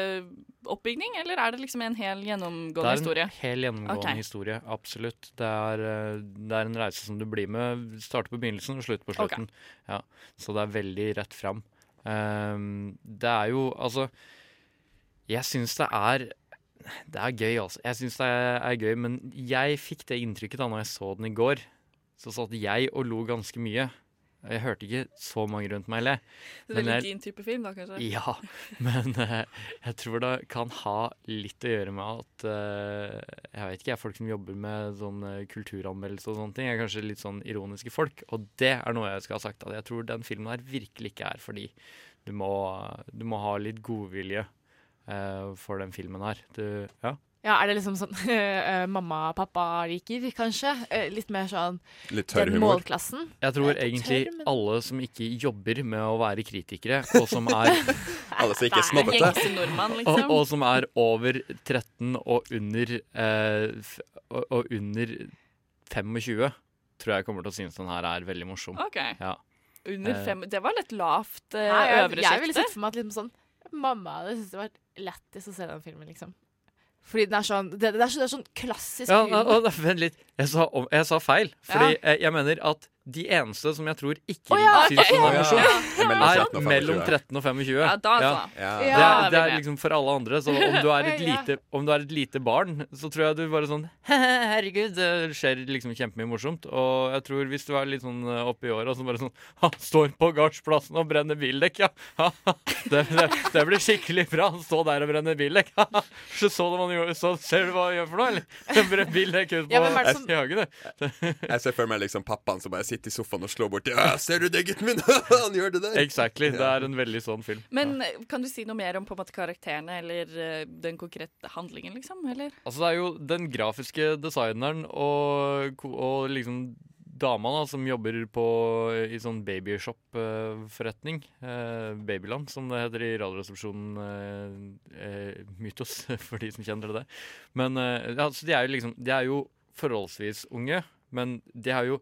S1: oppbygning, eller er det liksom en hel gjennomgående historie?
S7: Det er en hel gjennomgående
S1: okay.
S7: historie, absolutt. Det er, eh, det er en reise som du blir med. Starter på begynnelsen og slutter på
S1: slutten.
S7: slutten. Ja, så det er veldig rett fram. Um, det er jo altså Jeg syns det er Det er gøy, altså. Jeg syns det er gøy, men jeg fikk det inntrykket da når jeg så den i går. Så satt jeg og lo ganske mye. Jeg hørte ikke så mange rundt meg le.
S1: Det er veldig
S7: jeg-
S1: din type film, da, kanskje?
S7: ja, men uh, jeg tror det kan ha litt å gjøre med at uh, Jeg vet ikke, jeg, folk som jobber med sånn eh, kulturanmeldelse og sånne ting, er kanskje litt sånn ironiske folk. Og det er noe jeg skal ha sagt. At jeg tror den filmen her virkelig ikke er fordi du må, du må ha litt godvilje uh, for den filmen her. Du, ja.
S2: Ja, Er det liksom sånn uh, mamma-pappa liker, kanskje? Uh, litt mer sånn
S3: Litt tørr humor.
S2: målklassen?
S7: Jeg tror egentlig
S2: men-
S7: alle som ikke jobber med å være kritikere, og som er
S3: Alle som ikke er snobbete.
S1: Nordmann,
S7: og,
S1: liksom.
S7: og som er over 13 og under, uh, og, og under 25, tror jeg kommer til å synes den her er veldig morsom.
S1: Ok.
S7: Ja.
S1: Under fem Det var litt lavt
S2: uh,
S1: øvre
S2: jeg ville sett for meg at liksom sånn Mamma hadde syntes det var lættis å se den filmen, liksom. Fordi den er sånn Det, det, er, så, det er sånn klassisk humor.
S7: Ja, og, vent litt. Jeg sa, om, jeg sa feil. Fordi jeg, jeg mener at de eneste som jeg tror ikke
S2: vil ja,
S7: syns den er morsom, er mellom 13 og 25.
S1: Ja, da så.
S3: Ja.
S7: Det, er, det er liksom for alle andre. Så om du er et lite, om du er et lite barn, så tror jeg du bare sånn Herregud, det skjer liksom kjempemye morsomt. Og jeg tror hvis du er litt sånn eh, oppi åra, så bare sånn Han står på gardsplassen og brenner bildekk, ja. Det, det, det blir skikkelig bra. Han står der og brenner bildekk. Så, så, du hva han gjorde, så ser du hva han gjør for noe, eller? Bildekk ut på
S2: Ja, som-
S7: hagen, det.
S3: Jeg ser for meg liksom pappaen som bare sitter i sofaen og slå bort ja, 'Ser du det, gutten min?' Han gjør det der.
S7: Exactly. Det er en veldig sånn film.
S1: Men eh, kan du si noe mer om på en måte karakterene eller eh, den konkrete handlingen, liksom? Eller?
S7: Altså, det er jo den grafiske designeren og, og liksom dama da, som jobber på, i sånn babyshop-forretning. Eh, Babyland, som det heter i Radioresepsjonen. Eh, eh, mytos, for de som kjenner det. Men eh, altså, de er jo liksom De er jo forholdsvis unge, men de har jo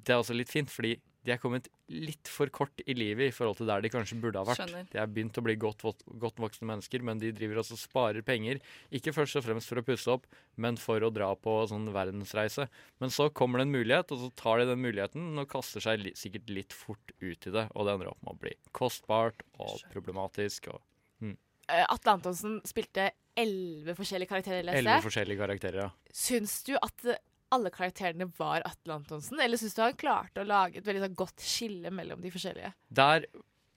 S7: Det er også litt fint, fordi de er kommet litt for kort i livet i forhold til der de kanskje burde ha vært.
S1: Skjønner.
S7: De er begynt å bli godt, godt voksne mennesker, men de driver også og sparer penger. Ikke først og fremst for å pusse opp, men for å dra på sånn verdensreise. Men så kommer det en mulighet, og så tar de den muligheten og kaster seg li sikkert litt fort ut i det. Og det ender opp med å bli kostbart og problematisk. Og mm.
S2: Eh, Atle Antonsen spilte elleve forskjellige karakterer, i
S7: Elleve
S2: jeg.
S7: forskjellige karakterer, ja.
S2: Syns du at alle karakterene var Atle Antonsen, eller syns du han klarte å lage et veldig sånn godt skille mellom de forskjellige?
S7: Der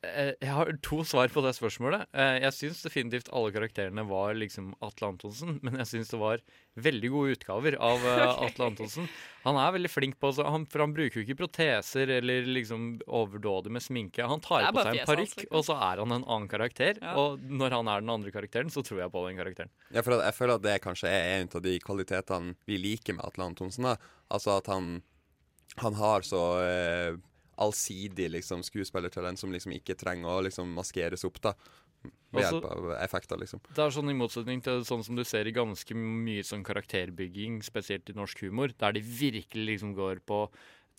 S7: Jeg har to svar på det spørsmålet. Eh, jeg syns definitivt alle karakterene var liksom Atle Antonsen, men jeg syns det var veldig gode utgaver av okay. Atle Antonsen. Han er veldig flink på det, han, For han bruker jo ikke proteser eller liksom overdådig med sminke. Han tar på seg en parykk,
S1: liksom.
S7: og så er han en annen karakter.
S1: Ja.
S7: Og når han er den andre karakteren, så tror jeg på den karakteren.
S3: Ja, for jeg føler at det kanskje er en av de kvalitetene vi liker med Atle Antonsen. da. Altså at han, han har så eh, allsidig liksom, skuespillertalent som liksom ikke trenger å liksom maskeres opp. da. Ved hjelp av effekter, liksom.
S7: Det er sånn I motsetning til sånn som du ser i ganske mye sånn karakterbygging, spesielt i norsk humor, der de virkelig liksom går på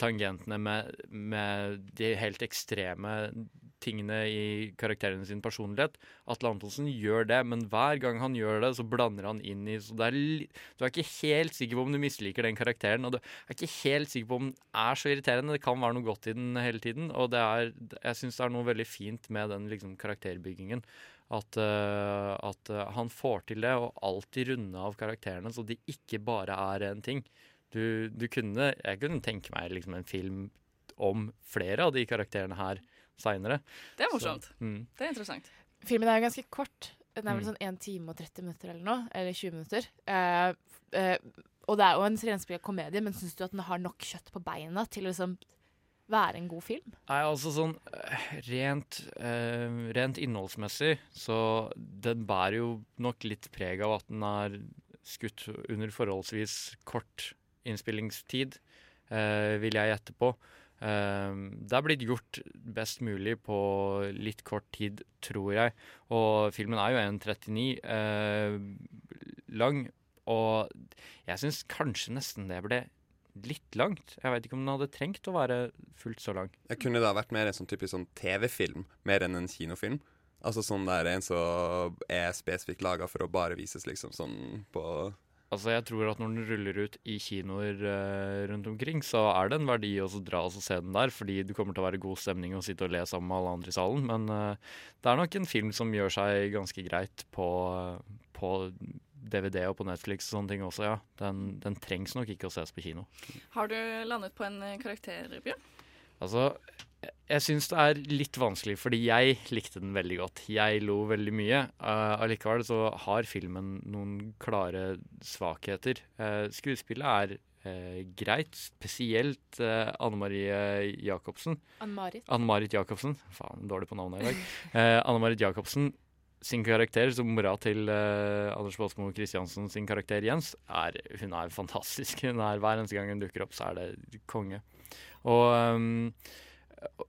S7: tangentene med, med de helt ekstreme tingene i karakterene sin personlighet. Atle Antonsen gjør det, men hver gang han gjør det, så blander han inn i så er Du er ikke helt sikker på om du misliker den karakteren, og du er ikke helt sikker på om den er så irriterende. Det kan være noe godt i den hele tiden, og er, jeg syns det er noe veldig fint med den liksom, karakterbyggingen. At, uh, at uh, han får til det, og alltid runde av karakterene, så de ikke bare er en ting. Du, du kunne, jeg kunne tenke meg liksom en film om flere av de karakterene her, seinere.
S1: Det er morsomt.
S7: Mm.
S1: Det er interessant.
S2: Filmen er jo ganske kort. Den er vel
S7: Mm.
S2: sånn 1 time og 30 minutter eller noe. Eller 20 minutter. Eh, eh, og det er jo en renspikka komedie, men syns du at den har nok kjøtt på beina til å liksom være en god film?
S7: Nei, altså sånn eh, rent, eh, rent innholdsmessig, så den bærer jo nok litt preg av at den er skutt under forholdsvis kort innspillingstid, eh, vil jeg gjette på. Eh, det er blitt gjort best mulig på litt kort tid, tror jeg. Og filmen er jo 1,39 eh, lang, og jeg syns kanskje nesten det ble litt langt. Jeg veit ikke om den hadde trengt å være fullt så lang.
S3: Jeg kunne ha vært mer en sånn typisk sånn TV-film, mer enn en kinofilm? Altså sånn der en som er spesifikt laga for å bare vises liksom sånn på
S7: Altså jeg tror at når den ruller ut i kinoer uh, rundt omkring, så er det en verdi å så dra og se den der, fordi det kommer til å være god stemning å sitte og le sammen med alle andre i salen. Men uh, det er nok en film som gjør seg ganske greit på, på DVD og på Netflix og sånne ting også, ja. Den, den trengs nok ikke å ses på kino.
S1: Har du landet på en karakter, Bjørn?
S7: Altså, jeg- syns det er litt vanskelig, fordi jeg likte den veldig godt. Jeg lo veldig mye. Uh, allikevel så har filmen noen klare svakheter. Uh, skuespillet er uh, greit, spesielt Anne Marie Jacobsen.
S2: Ann-Marit.
S7: Ann-Marit Jacobsen. Faen, dårlig på navnet i dag. Anne Marit Jacobsen sin karakter, som mora til Anders Baasmo Christiansen sin karakter Jens, er, hun er fantastisk. Hun er, hver eneste gang hun dukker opp, så er det konge. Og um,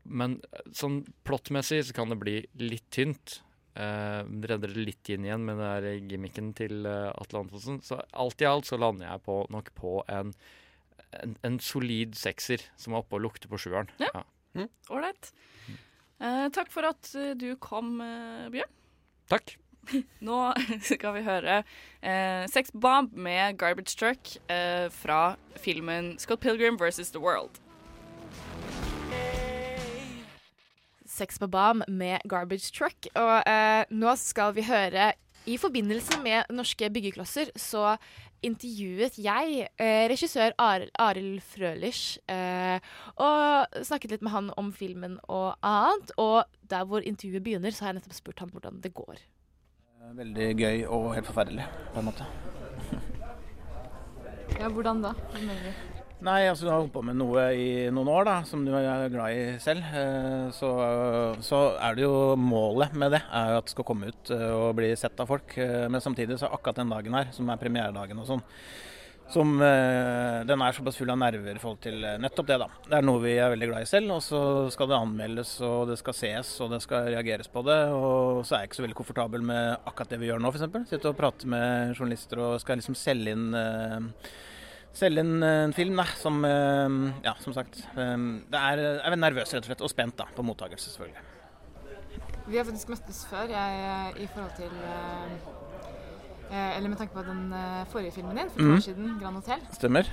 S7: men sånn plottmessig så kan det bli litt tynt. Uh, redder det litt inn igjen med den der gimmicken til uh, Atle Antonsen. Så alt i alt så lander jeg på, nok på en, en, en solid sekser som er oppe og lukter på sjueren.
S1: Ja. Ålreit. Uh, takk for at eh, du kom, eh, Bjørn.
S7: Takk.
S1: Nå skal vi høre eh, Sex Bomb med Garbage Truck eh, fra filmen Scott Pilgrim versus The World.
S2: Sex på Bam med Garbage Truck. Og eh, nå skal vi høre I forbindelse med norske byggeklosser så intervjuet jeg eh, regissør Ar- Arild Frølich eh, og snakket litt med han om filmen og annet. Og der hvor intervjuet begynner, så har jeg nettopp spurt han hvordan det går.
S14: Veldig gøy og helt forferdelig, på en måte.
S2: Ja, hvordan da? Hva mener du?
S14: Nei, altså du har holdt på med noe i noen år da, som du er glad i selv. eh, Så, så er det jo målet med det er jo at det skal komme ut eh, og bli sett av folk. eh, Men samtidig så er akkurat den dagen her, som er premieredagen og sånn, som den er såpass full av nerver i forhold til nettopp det, da. Det er noe vi er veldig glad i selv, og så skal det anmeldes, og det skal ses, og det skal reageres på det. Og så er jeg ikke så veldig komfortabel med akkurat det vi gjør nå, f.eks. Sitte og prate med journalister og skal liksom selge inn Selge eh, en film, da, som eh, Ja, som sagt. eh, Det er, jeg er nervøs rett og slett, og spent da, på mottakelse, selvfølgelig.
S15: Vi har faktisk møttes før, jeg, i forhold til eh, eh, Eller med tanke på den eh, forrige filmen din, for to
S14: mm.
S15: år siden, 'Grand Hotel'.
S14: Stemmer.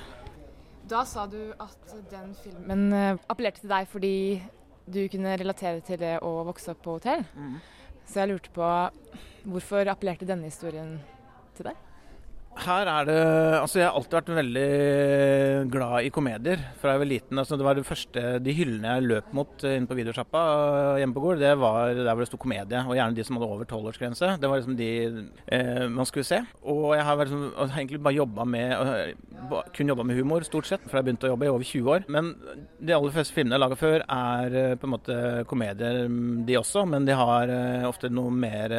S15: Da sa du at den filmen eh, appellerte til deg fordi du kunne relatere til det å vokse opp på hotell.
S14: Mm.
S15: Så jeg lurte på hvorfor appellerte denne historien til deg?
S14: Her er det Altså, jeg har alltid vært veldig glad i komedier fra jeg var liten. Altså, det var det første De hyllene jeg løp mot eh, inne på videosjappa eh, hjemme på Gol, det var der hvor det sto komedie. Og gjerne de som hadde over tolvårsgrense. Det var liksom de eh, man skulle se. Og jeg har, har egentlig bare jobba med eh, kun jobba med humor, stort sett, fra jeg begynte å jobbe i over 20 år. Men de aller fleste filmene jeg har laga før, er på en måte komedier, mm, de også. Men de har ofte noe mer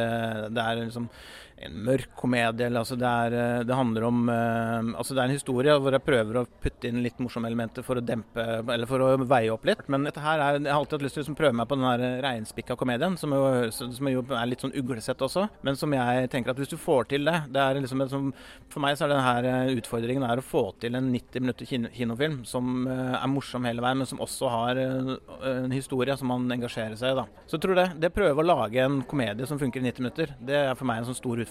S14: Det er liksom en mørk komedie. Eller, altså det, er, eh, det handler om eh, Altså det er en historie hvor jeg prøver å putte inn litt morsomme elementer for å dempe Eller for å veie opp litt. Men dette her er, jeg har alltid hatt lyst til å liksom prøve meg på den her reinspikka komedien, som jo, som jo er litt sånn uglesett også. Men som jeg tenker at hvis du får til det, det er liksom en sånn, For meg så er denne her eh, utfordringen er å få til en 90 minutter kino, kinofilm som eh, er morsom hele veien, men som også har eh, en historie som man engasjerer seg i. da. Så jeg tror det. Det prøve å lage en komedie som funker i 90 minutter, det er for meg en sånn stor utfordring.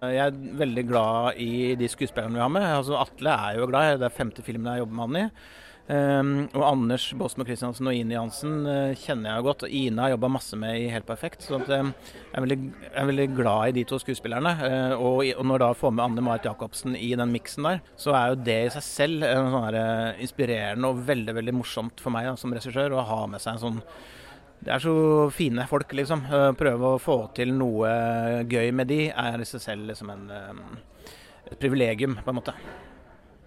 S14: Jeg er veldig glad i de skuespillerne vi har med. Altså, Atle er jo glad, det er femte filmen jeg jobber med han i. Um, og Anders Båsmo Christiansen og Ine Jansen uh, kjenner jeg godt. Og Ine har jobba masse med i Helt perfekt. Så at, um, jeg, er veldig, jeg er veldig glad i de to skuespillerne. Uh, og, og når da får med Anne Marit Jacobsen i den miksen der, så er jo det i seg selv uh, sånn her, eh, inspirerende og veldig veldig morsomt for meg da, som regissør å ha med seg en sånn Det er så fine folk, liksom. Eh, Prøve å få til noe gøy med de er i seg selv liksom en, eh, et privilegium, på en måte.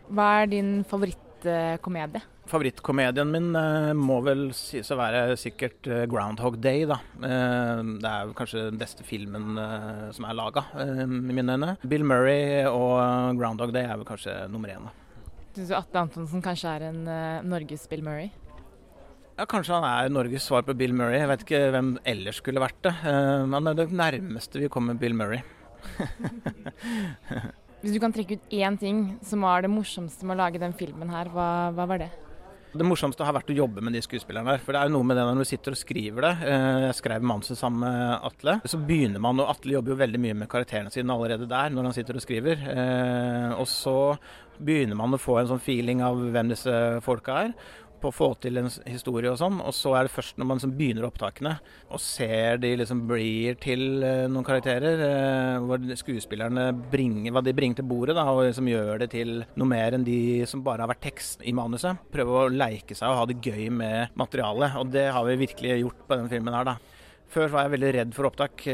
S15: Hva er din favorittkomedie?
S14: Favorittkomedien min eh, må vel sies å være sikkert 'Groundhog Day', da. Det er vel kanskje den beste filmen som er laga, i mine øyne. Bill Murray og 'Groundhog Day' er vel kanskje nummer én.
S15: Syns du Atle Antonsen kanskje er en Norges Bill Murray?
S14: Ja, Kanskje han er Norges svar på Bill Murray. Jeg vet ikke hvem ellers skulle vært det. Eh, Han er det nærmeste vi kommer Bill Murray.
S15: Hvis du kan trekke ut én ting som var det morsomste med å lage den filmen her, hva, hva var det?
S14: Det morsomste har vært å jobbe med de skuespillerne der. For det er jo noe med det når du sitter og skriver det. Eh, Jeg skrev manuset sammen med Atle. Så begynner man, og Atle jobber jo veldig mye med karakterene sine allerede der, når han sitter og skriver. Eh, Og så begynner man å få en sånn feeling av hvem disse folka er. På å få til en historie og sånn. Og så er det først når man liksom begynner opptakene og ser de liksom blir til eh, noen karakterer, Hva hvor skuespillerne bringer, hva de bringer til bordet, da, og liksom gjør det til noe mer enn de som bare har vært tekst i manuset. Prøve å leike seg og ha det gøy med materialet, og det har vi virkelig gjort på den filmen her, da. Før var jeg veldig redd for opptak i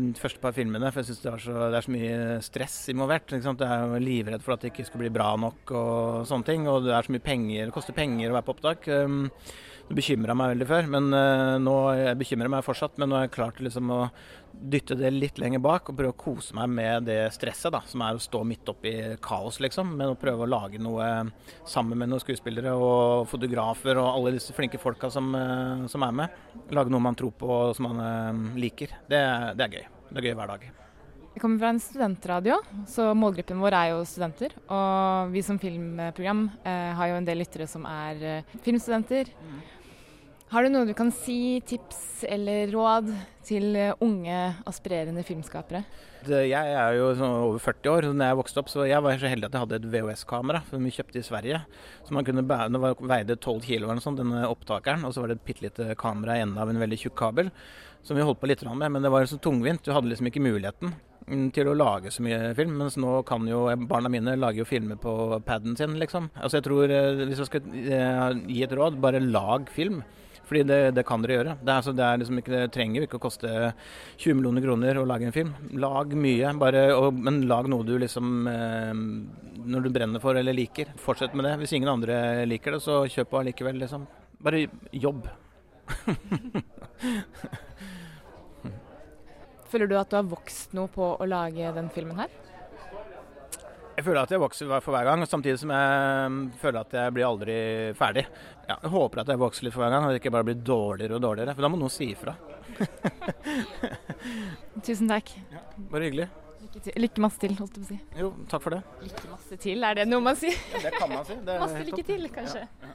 S14: de første par filmene, for jeg syns det, det er så mye stress involvert. Ikke? Jeg er livredd for at det ikke skal bli bra nok og sånne ting. Og det er så mye penger, det koster penger å være på opptak. Det bekymra meg veldig før, men eh, nå jeg bekymrer meg fortsatt. Men nå er jeg klar til liksom å dytte det litt lenger bak og prøve å kose meg med det stresset, da, som er å stå midt oppi kaos, liksom. Men å prøve å lage noe sammen med noen skuespillere og fotografer og alle disse flinke folka som, eh, som er med. Lage noe man tror på og som man eh, liker. Det, det er gøy. Det er gøy hver dag.
S15: Vi kommer fra en studentradio, så målgruppen vår er jo studenter. Og vi som filmprogram eh, har jo en del lyttere som er eh, filmstudenter. Har du noe du kan si, tips eller råd til eh, unge aspirerende filmskapere?
S14: Jeg er jo sånn over 40 år, når jeg vokste opp, så jeg var så heldig at jeg hadde et VHS-kamera som vi kjøpte i Sverige. Så man kunne bære, Det veide 12 kilo eller sånt, denne opptakeren. Og så var det et bitte lite kamera i enden av en veldig tjukk kabel, som vi holdt på litt med. Men det var så tungvint. Du hadde liksom ikke muligheten mm, til å lage så mye film. Mens nå kan jo barna mine lage jo filmer på paden sin, liksom. Altså jeg tror, eh, hvis jeg skal eh, gi et råd, bare lag film. Fordi det, det kan dere gjøre. Det, altså, det, liksom ikke, det trenger ikke å koste 20 millioner kroner å lage en film. Lag mye, bare, og, men lag noe du liksom eh, Når du brenner for eller liker. Fortsett med det. Hvis ingen andre liker det, så kjøp på allikevel, liksom. Bare jobb.
S15: Føler du at du har vokst noe på å lage den filmen her?
S14: Jeg føler at jeg vokser for hver gang, samtidig som jeg mm, føler at jeg blir aldri ferdig. Ja, jeg håper at jeg vokser litt for hver gang, og det ikke bare blir dårligere og dårligere. For da må noen si ifra.
S15: Tusen takk.
S14: Bare hyggelig.
S15: Lykke, til, lykke masse til, holdt jeg på å si.
S14: Jo, takk for det.
S15: Lykke masse til, er det noe man sier?
S14: Ja, det kan man si. Det er
S15: masse lykke
S14: topp.
S15: til, kanskje.
S14: Ja,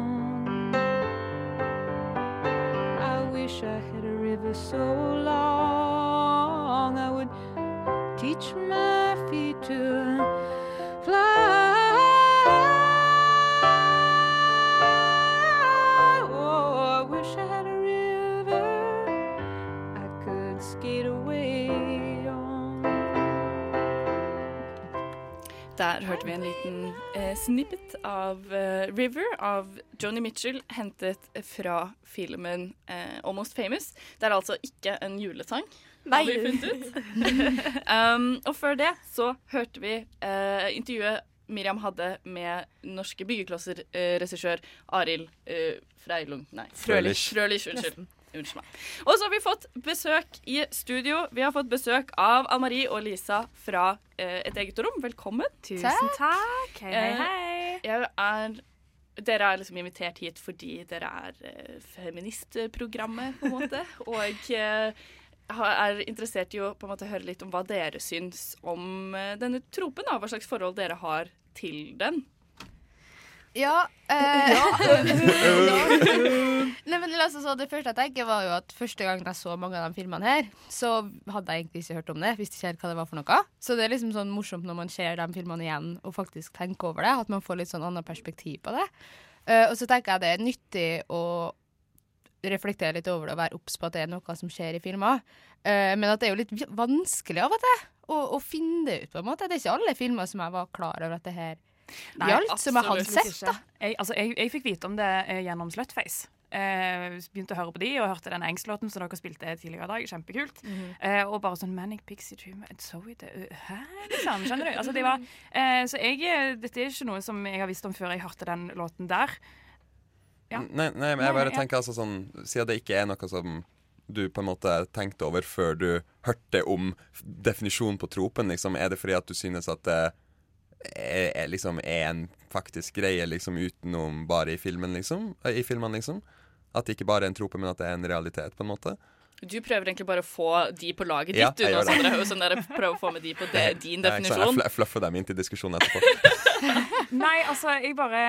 S16: Wish I had a river so long. I would teach my feet to
S1: Der hørte vi en liten eh, snippet av eh, River av Joni Mitchell, hentet fra filmen eh, Almost Famous. Det er altså ikke en julesang.
S2: Nei.
S1: Har vi funnet ut. um, og før det så hørte vi eh, intervjuet Miriam hadde med norske byggeklosser-regissør Arild eh, Freilung Nei,
S3: Frølich.
S1: Frølich, unnskyld. Unnskyld meg. Og så har vi fått besøk i studio. Vi har fått besøk av Ann-Marie og Lisa fra eh, Et eget rom. Velkommen.
S17: Tusen takk. Hei, hei,
S1: Eh,
S17: hei.
S1: Er, dere er liksom invitert hit fordi dere er eh, feministprogrammet, på en måte. og eh, er interessert i å på en måte høre litt om hva dere syns om eh, denne tropen. Da. Hva slags forhold dere har til den.
S18: Ja. Eh, Nei, men altså, så Det første jeg tenker var jo at første gang jeg så mange av de filmene her, så hadde jeg egentlig ikke hørt om det. Visste ikke helt hva det var for noe. Så det er liksom sånn morsomt når man ser de filmene igjen og faktisk tenker over det. At man får litt sånn annet perspektiv på det. Eh, og så tenker jeg det er nyttig å reflektere litt over det og være obs på at det er noe som skjer i filmer. Eh, men at det er jo litt vanskelig av og til å, å finne det ut, på en måte. Det er ikke alle filmer som jeg var klar over at det her gjaldt, som jeg hadde sett. da.
S19: Jeg, altså, jeg, jeg fikk vite om det eh, gjennom Slutface. Eh, begynte å høre på de og hørte den Angst-låten som dere spilte tidligere i dag. Kjempekult.
S18: Mhm.
S19: eh, og bare sånn Manic Pixie Dream and so it, uh, Hæ? Liksom, skjønner du? Altså, de var, eh, så jeg, eh, dette er ikke noe som jeg har visst om før jeg hørte den låten der. Ja.
S3: Nei, nei, men jeg bare tenker altså sånn Siden det ikke er noe som du på en måte tenkte over før du hørte om definisjonen på tropen, liksom, er det fordi at du synes at det er, er, liksom, er en faktisk greie liksom utenom bare i filmen, liksom? Eh, I filmen, liksom? At det ikke bare er en trope, men at det er en realitet, på en måte?
S1: Du prøver egentlig bare å få de på laget
S3: Ja,
S1: ditt. Du,
S3: jeg
S1: nå. Sondre. Sånn prøver å få med de på det, din
S3: Ja.
S1: Definisjon.
S3: jeg fluffer dem inn til diskusjonen etterpå.
S19: Nei, altså, jeg bare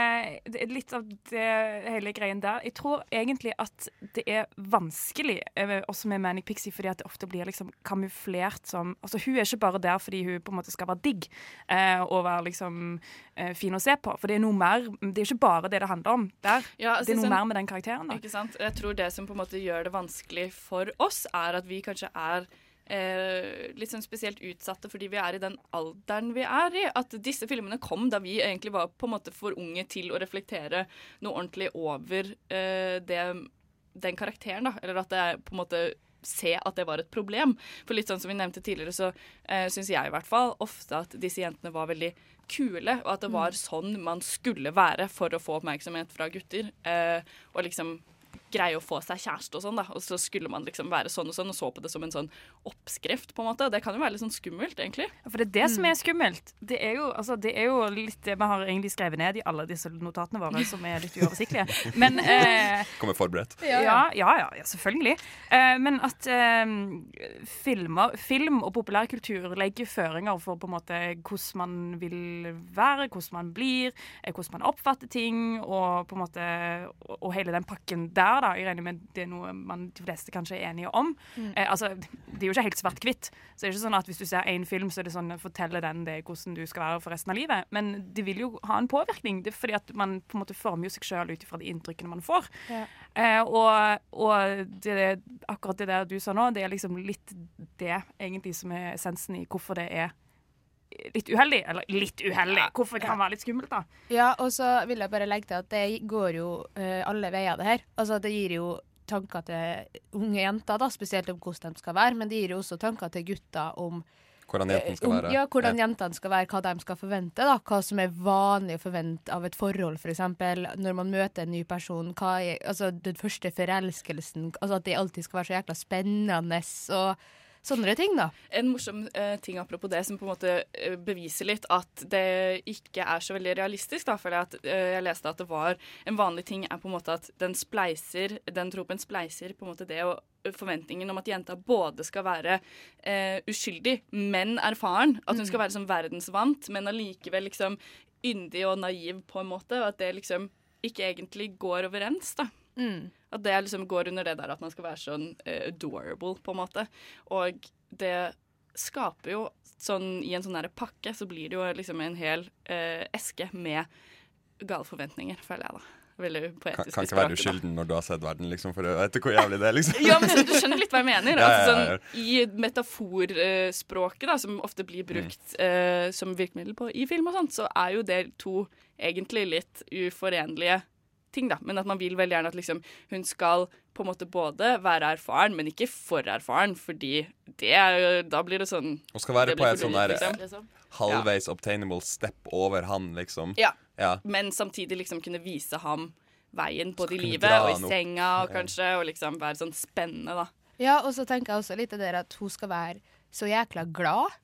S19: Litt av det hele greien der. Jeg tror egentlig at det er vanskelig, eh, også med Manic Pixie, fordi at det ofte blir liksom kamuflert som Altså, hun er ikke bare der fordi hun på en måte skal være digg eh, og være liksom eh, fin å se på. For det er noe mer Det er ikke bare det det handler om der.
S1: Ja, altså,
S19: det er noe
S1: sånn-
S19: mer med den karakteren. da.
S1: Ikke sant? Jeg tror det som på en måte gjør det vanskelig for oss, er at vi kanskje er eh, litt sånn spesielt utsatte fordi vi er i den alderen vi er i. At disse filmene kom da vi egentlig var på en måte for unge til å reflektere noe ordentlig over eh, det, den karakteren. da, Eller at det er på en måte se at det var et problem. For litt sånn som vi nevnte tidligere, så eh, syns jeg i hvert fall ofte at disse jentene var veldig kule, og at det var sånn man skulle være for å få oppmerksomhet fra gutter. eh, og liksom greie å få seg kjæreste og sånn, da. Og så skulle man liksom være sånn og sånn, og så på det som en sånn oppskrift, på en måte. Og det kan jo være litt sånn skummelt, egentlig.
S19: Ja, For det er det som er skummelt. Det er jo, altså, det er jo litt det vi har egentlig skrevet ned i alle disse notatene våre, som er litt uoversiktlige. Men eh,
S3: Kommer forberedt.
S19: Ja, ja, ja, ja selvfølgelig. Eh, men at eh, filmer, film og populærkultur legger føringer for på en måte hvordan man vil være, hvordan man blir, eh, hvordan man oppfatter ting, og på en måte og, og hele den pakken der, da. Jeg regner med det er noe man, de fleste kanskje er enige om.
S18: Mm.
S19: Eh, altså, det er jo ikke helt svart-hvitt. Så det er ikke sånn at hvis du ser én film, så er det sånn forteller den deg hvordan du skal være for resten av livet. Men det vil jo ha en påvirkning, det er fordi at man på en måte former jo seg sjøl ut ifra de inntrykkene man får.
S18: Ja.
S19: Eh, og og det, akkurat det der du sa nå, det er liksom litt det egentlig som er essensen i hvorfor det er litt uheldig. Eller litt uheldig, hvorfor det kan være litt skummelt, da.
S18: Ja, og så vil jeg bare legge til at det går jo uh, alle veier, det her. Altså, det gir jo tanker til unge jenter, da, spesielt om hvordan de skal være, men det gir jo også tanker til gutter om
S3: Hvordan jentene skal være.
S18: Ja, hvordan
S3: Ja.
S18: jentene skal være, hva de skal forvente. da, Hva som er vanlig å forvente av et forhold, f.eks. Når man møter en ny person. Hva er, altså Den første forelskelsen. altså At det alltid skal være så jækla spennende. og sånne ting, da.
S1: En morsom uh, ting apropos det, som på en måte eh, beviser litt at det ikke er så veldig realistisk. Da, for at, uh, jeg leste at det var en vanlig ting er på en måte at den spleiser, den tropen spleiser på en måte det og forventningen om at jenta både skal være eh, uskyldig, men erfaren. At hun skal være som verdensvant, men allikevel liksom yndig og naiv på en måte. Og at det liksom ikke egentlig går overens, da. At det liksom går under det der at man skal være sånn uh, adorable, på en måte. Og det skaper jo sånn I en sånn der pakke så blir det jo liksom en hel uh, eske med gale forventninger, føler jeg, da. Veldig poetisk
S3: kan
S1: kan
S3: ikke være uskylden når du har sett verden, liksom, for vet du hvor jævlig det er, liksom.
S1: Ja, men Du skjønner litt hva jeg mener. Altså, sånn, I metaforspråket, da, som ofte blir brukt uh, som virkemiddel på, i film, og sånt, så er jo det to egentlig litt uforenlige ting. da. Men at man vil veldig gjerne at liksom, hun skal på en måte både være erfaren, men ikke for erfaren, fordi det er jo, da blir det sånn
S3: Hun skal være på
S1: en
S3: et sånn der
S1: liksom.
S3: halvveis obtainable step over han, liksom.
S1: Ja.
S3: Ja.
S1: Men samtidig liksom kunne vise ham veien både i livet og i senga, og kanskje, og liksom være sånn spennende, da.
S18: Ja, og så tenker jeg også litt av det at hun skal være så jækla glad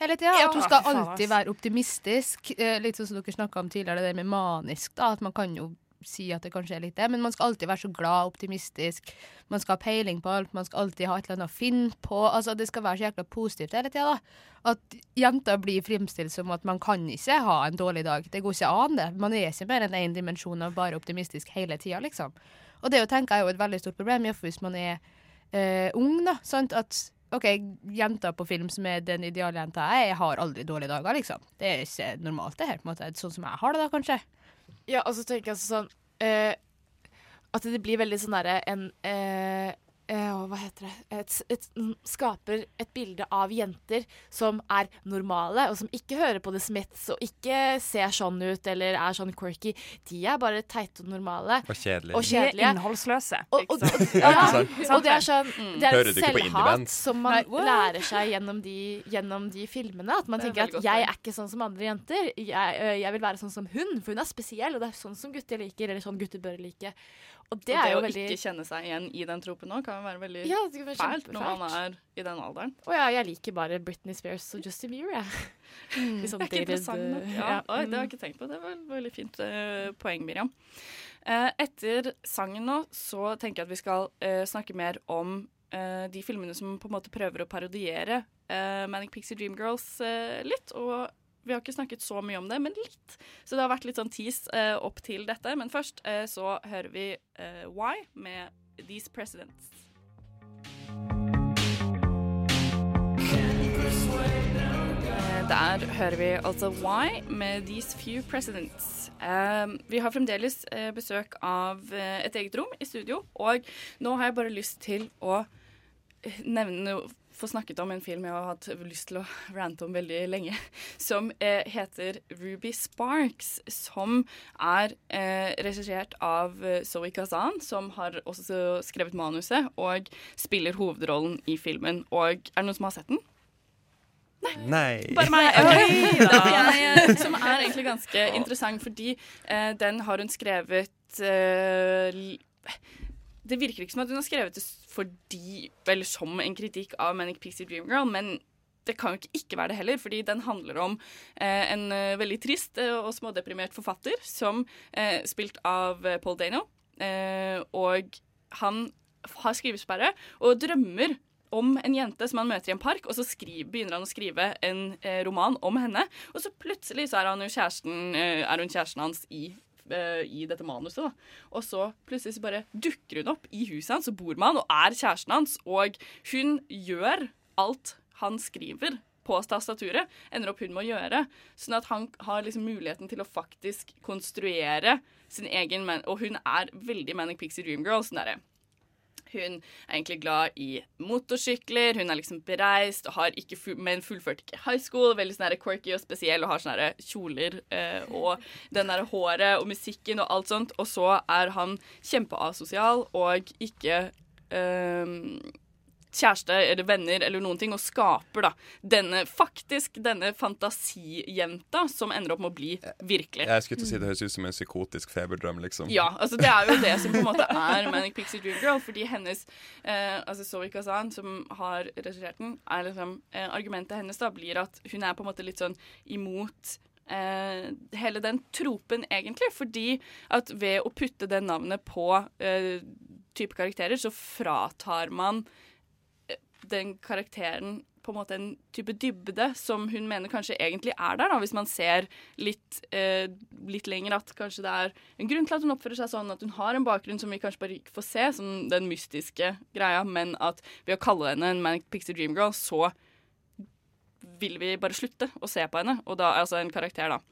S18: hele tida.
S1: Ja,
S18: at hun skal alltid være optimistisk. Eh, litt sånn som dere snakka om tidligere, det der med manisk. da, At man kan jo si at det kanskje er litt det, men man skal alltid være så glad og optimistisk. Man skal ha peiling på alt, man skal alltid ha et eller annet å finne på. altså Det skal være så jækla positivt hele tida. At jenter blir fremstilt som at man kan ikke ha en dårlig dag. Det går ikke an, det. Man er ikke mer enn én dimensjon av bare optimistisk hele tida, liksom. Og det å tenke er jo et veldig stort problem, iallfall hvis man er øh, ung, da. Sant? At OK, jenter på film som er den ideale jenta jeg er, har aldri dårlige dager, liksom. Det er ikke normalt, det her. på en måte. Sånn som jeg har det, da, kanskje.
S2: Ja, og så tenker jeg sånn eh, At det blir veldig sånn derre en eh, eh, Hva heter det et, et, Skaper et bilde av jenter som er normale, og som ikke hører på The Smiths og ikke ser sånn ut eller er sånn quirky. De er bare teite og normale.
S3: Og kjedelige.
S2: Og kjedelige.
S19: innholdsløse.
S2: Og, og,
S3: Ja,
S2: ja, og det er sånn
S1: Mm.
S2: Det er et selvhat som man
S18: Nei,
S2: lærer seg gjennom de, gjennom de filmene. At man
S1: er
S2: tenker at jeg er ikke sånn som andre jenter. Jeg, jeg vil være sånn som hun, for hun er spesiell, og det er sånn som gutter liker, eller sånn gutter bør like. Og det
S1: og det å
S2: veldig
S1: ikke kjenne seg igjen i den tropen nå, kan være veldig
S2: Ja, være
S1: fælt når man er i den alderen.
S2: Å ja, jeg liker bare Britney Spears og Justin Bieber, jeg. Mm. sånn
S1: Det er ikke interessant nok.
S2: Ja,
S1: Ja, Oi, det har
S2: mm.
S1: jeg ikke tenkt på. Det var et veldig fint uh, poeng, Miriam. Uh, etter sangen nå så tenker jeg at vi skal uh, snakke mer om eh, de filmene som på en måte prøver å parodiere eh, Manic Pixie Dream Girls eh, litt. Og vi har ikke snakket så mye om det, men litt. Så det har vært litt sånn tease eh, opp til dette. Men først eh, så hører vi eh, Why med These Presidents. Der hører vi altså Why med These Few Presidents. Eh, vi har fremdeles eh, besøk av eh, et eget rom i studio, og nå har jeg bare lyst til å nevne nevne få snakket om en film jeg har hatt lyst til å rante om veldig lenge, som eh, heter Ruby Sparks, som er eh, regissert av eh, Zoe Kazan, som har også skrevet manuset og spiller hovedrollen i filmen. Og er det noen som har sett den?
S3: Nei. Nei.
S1: Bare meg. Okay. Den, som er egentlig ganske interessant, fordi eh, den har hun skrevet eh, Det virker ikke som at hun har skrevet det fordi, eller som en kritikk av Manic Pixie Dream Girl, men det kan jo ikke ikke være det heller, fordi den handler om eh, en eh, veldig trist eh, og smådeprimert forfatter som eh, spilt av eh, Paul Dano. Eh, og han har skrivesperre og drømmer om en jente som han møter i en park, og så skriver, begynner han å skrive en roman om henne. Og så plutselig så er, jo kjæresten, er hun kjæresten hans i, eh, i dette manuset. Da. Og så plutselig så bare dukker hun opp i huset hans og bor med han og er kjæresten hans. Og hun gjør alt han skriver på tastaturet, ender opp hun med å gjøre. Sånn at han har liksom muligheten til å faktisk konstruere sin egen Og hun er veldig Manic Pixie Dream Girl. Sånn derre hun er egentlig glad i motorsykler, hun er liksom bereist, og har ikke fu men fullførte ikke high school. Veldig sånn quirky og spesiell og har sånne kjoler eh, og den der håret og musikken og alt sånt. Og så er han kjempeasosial og ikke eh, kjæreste eller venner eller noen ting, og skaper da denne faktisk denne fantasijenta som ender opp med å bli virkelig.
S3: Jeg skulle til å si Det høres ut som en psykotisk feberdrøm, liksom.
S1: Ja, altså det er jo det som på en måte er Manic Pixie Dream Girl, fordi hennes eh, altså Zoe Kazan, som har regissert den, er liksom eh, Argumentet hennes da blir at hun er på en måte litt sånn imot Uh, hele den tropen, egentlig, fordi at ved å putte det navnet på uh, type karakterer, så fratar man den karakteren på en måte en type dybde som hun mener kanskje egentlig er der, da, hvis man ser litt, eh, litt lenger at kanskje det er en grunn til at hun oppfører seg sånn, at hun har en bakgrunn som vi kanskje bare ikke får se, som den mystiske greia, men at ved å kalle henne en Manic Pixie Dream Girl, så vil vi bare slutte å se på henne, og da, altså en karakter, da.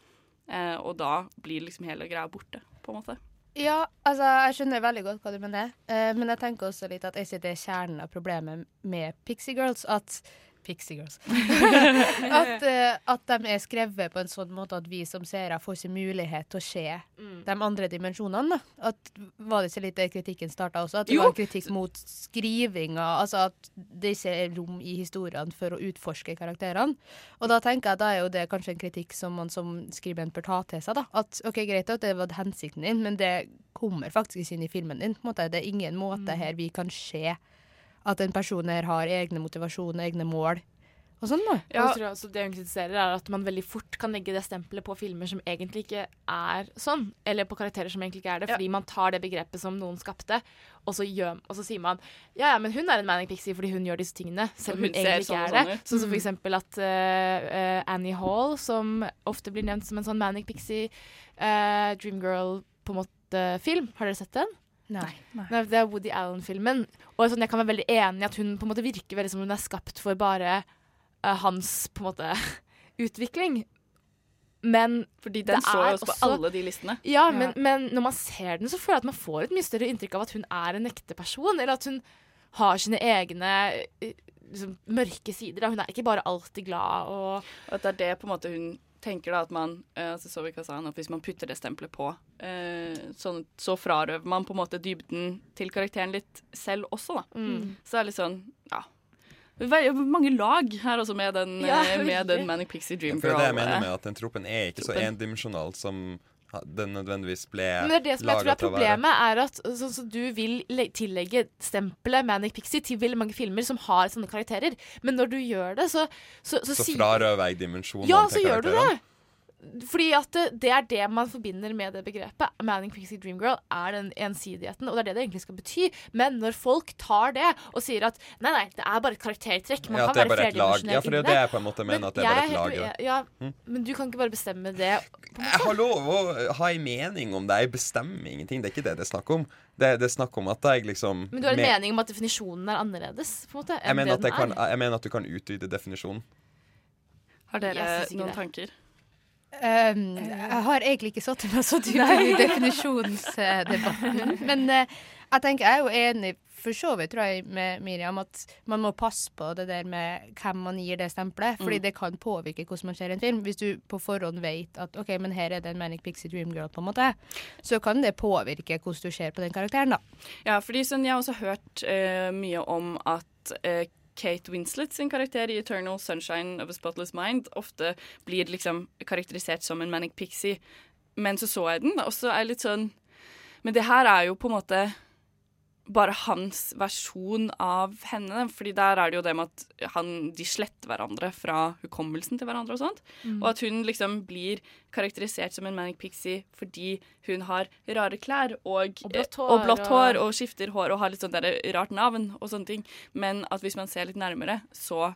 S1: Eh, og da blir liksom hele greia borte, på en måte.
S18: Ja, altså, jeg skjønner veldig godt hva du mener. Uh, men jeg tenker også litt at jeg sier det er kjernen av problemet med Pixie Girls. At Pixie Girls. at, eh, at de er skrevet på en sånn måte at vi som seere får ikke mulighet til å se
S2: Mm.
S18: de andre dimensjonene. At, var det ikke litt det kritikken starta også? At det
S1: Jo.
S18: var kritikk mot skrivinga? Altså at det ikke er rom i historiene for å utforske karakterene. Og da tenker jeg da er jo det kanskje en kritikk som man som skribent bør ta til seg. da. At ok, greit at det var hensikten din, men det kommer faktisk ikke inn i filmen din. Det er ingen måte her vi kan se at en person her har egne motivasjoner, egne mål. Og sånn da.
S2: Ja. Jeg tror også det hun kritiserer, er at man veldig fort kan legge det stempelet på filmer som egentlig ikke er sånn, eller på karakterer som egentlig ikke er det, fordi man tar det begrepet som noen skapte, og så, gjør, og så sier man ja, ja, men hun er en manic pixie fordi hun gjør disse tingene, selv om
S1: Hun
S2: hun, egentlig
S1: sånn
S2: ikke
S1: og
S2: er det.
S1: sånn.
S2: Sånn som for
S1: Mm.
S2: eksempel at uh, eh, Annie Hall, som ofte blir nevnt som en sånn manic pixie uh, dreamgirl på en måte film. Har dere sett den?
S18: Nei.
S2: Nei, det er Woody Allen-filmen. Og sånn, jeg kan være veldig enig i at hun på en måte virker veldig som hun er skapt for bare uh, hans på en måte utvikling. Men
S1: Fordi den så jo også på alle de listene.
S2: Ja,
S1: Ja.
S2: men, men når man ser den, så føler jeg at man får et mye større inntrykk av at hun er en ekte person, eller at hun har sine egne eh, liksom, mørke sider. Da. Hun er ikke bare alltid glad og
S1: At det er det på en måte hun tenker da, at man eh, altså så vi hva sa han, at Hvis man putter det stempelet på, eh, sånn, så frarøver man på en måte dybden til karakteren litt selv også. da.
S2: Mm.
S1: Så det er litt sånn, ja mange lag her også med den,
S2: Ja,
S1: eh, med den Manic Pixie Dream
S3: Girl det er det jeg mener med at den troppen er ikke så
S1: troppen.
S3: endimensjonal som den nødvendigvis ble
S2: Men det er det som jeg tror er
S3: til å være.
S2: problemet, er at sånn som du vil le- tillegge stempelet Manic Pixie til veldig mange filmer som har sånne karakterer. Men når du gjør det, så Så, så,
S3: Så frarøver jeg dimensjonene
S2: Ja,
S3: til
S2: så gjør du det. Fordi at det, det er det man forbinder med det begrepet. Manning Pixie Dream Girl er den ensidigheten, og det er det det egentlig skal bety. Men når folk tar det og sier at nei, nei, det er bare et karaktertrekk, man
S3: Ja,
S2: kan
S3: at det er
S2: være
S3: bare et lag.
S2: flerdimensjonell
S3: Ja, for det er jo det jeg på en måte mener, at det er bare et
S2: helt
S3: lag, ja.
S2: Ja,
S3: Mm.
S2: men du kan ikke bare bestemme det.
S3: Jeg har lov å ha en mening om det. Jeg bestemmer ingenting. Det er ikke det det er snakk om. Det, det er snakk om at jeg liksom
S2: Men du har en
S3: med-
S2: mening om at definisjonen er annerledes, på en måte,
S3: jeg mener, at jeg, kan, jeg mener at du kan utvide definisjonen.
S1: Har dere noen
S2: det.
S1: tanker?
S18: Um, jeg har egentlig ikke satt meg så dypt i definisjonsdebatten. Men uh, jeg tenker jeg er jo enig for så vidt tror jeg, med Miriam at man må passe på det der med hvem man gir det stempelet. Fordi
S1: Mm.
S18: det kan påvirke hvordan man ser en film. Hvis du på forhånd vet at OK, men her er det en Manic Pixie Dream Girl, på en måte, så kan det påvirke hvordan du ser på den karakteren, da.
S1: Ja, fordi sånn, jeg har også hørt uh, mye om at eh, Kate Winslet sin karakter i 'Eternal Sunshine of a Spotless Mind' ofte blir liksom karakterisert som en manic pixie. Men så så jeg den, og så er jeg litt sånn Men det her er jo på en måte bare hans versjon av henne. Fordi der er det jo det med at han, de sletter hverandre fra hukommelsen til hverandre og sånt.
S2: Mm.
S1: Og at hun liksom blir karakterisert som en manic pixie fordi hun har rare klær og,
S2: Og blått
S1: hår og,
S2: hår,
S1: blått hår
S2: og-
S1: skifter hår og har litt sånn rart navn og sånne ting. Men at hvis man ser litt nærmere, så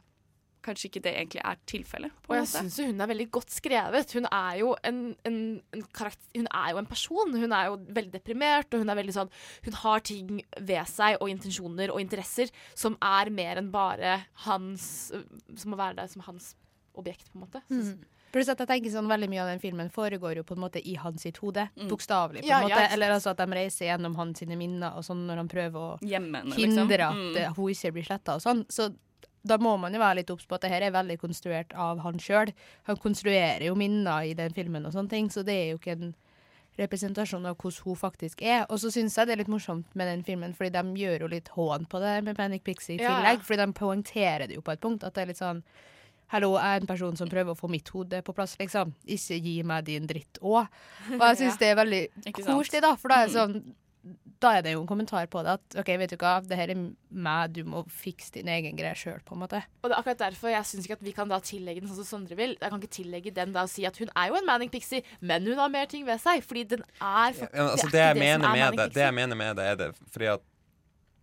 S1: kanskje ikke det egentlig er tilfellet.
S2: Og jeg syns hun er veldig godt skrevet. Hun er jo en, en, en karakter, Hun er jo en person. Hun er jo veldig deprimert, og hun er veldig sånn Hun har ting ved seg og intensjoner og interesser som er mer enn bare hans Som må være der som hans objekt, på en måte.
S18: Mm. Pluss at jeg tenker sånn veldig mye av den filmen foregår jo på en måte i hans sitt hode.
S1: Mm.
S18: Bokstavelig. på en
S2: Ja,
S18: måte.
S2: ja.
S18: Eller altså at de reiser gjennom hans sine minner og sånn når han prøver å
S1: Gjemme
S18: hindre
S1: liksom.
S18: at
S1: Mm.
S18: eh, hun ikke blir sletta og sånn. Så da må man jo være litt obs på at det her er veldig konstruert av han sjøl. Han konstruerer jo minner i den filmen og sånne ting, så det er jo ikke en representasjon av hvordan hun faktisk er. Og så syns jeg det er litt morsomt med den filmen, fordi de gjør jo litt hån på det med Panic Pixie i
S2: tillegg, ja.
S18: Fordi de poengterer det jo på et punkt, at det er litt sånn Hallo, jeg er en person som prøver å få mitt hode på plass, liksom. Ikke gi meg din dritt òg. Og jeg syns
S1: Ja.
S18: det er veldig koselig, da, for da er det sånn da er det jo en kommentar på det at OK, vet du hva, det her er meg, du må fikse din egen greie sjøl, på en måte.
S2: Og det er akkurat derfor jeg syns ikke at vi kan da tillegge den sånn som Sondre vil. Jeg kan ikke tillegge den da og si at hun er jo en Manning Pixie, men hun har mer ting ved seg. Fordi den er faktisk
S3: ja, altså,
S2: er
S3: det, jeg
S2: ikke som
S3: mener
S2: er Manning
S3: det,
S2: Pixie.
S3: det jeg mener med det, er det fordi at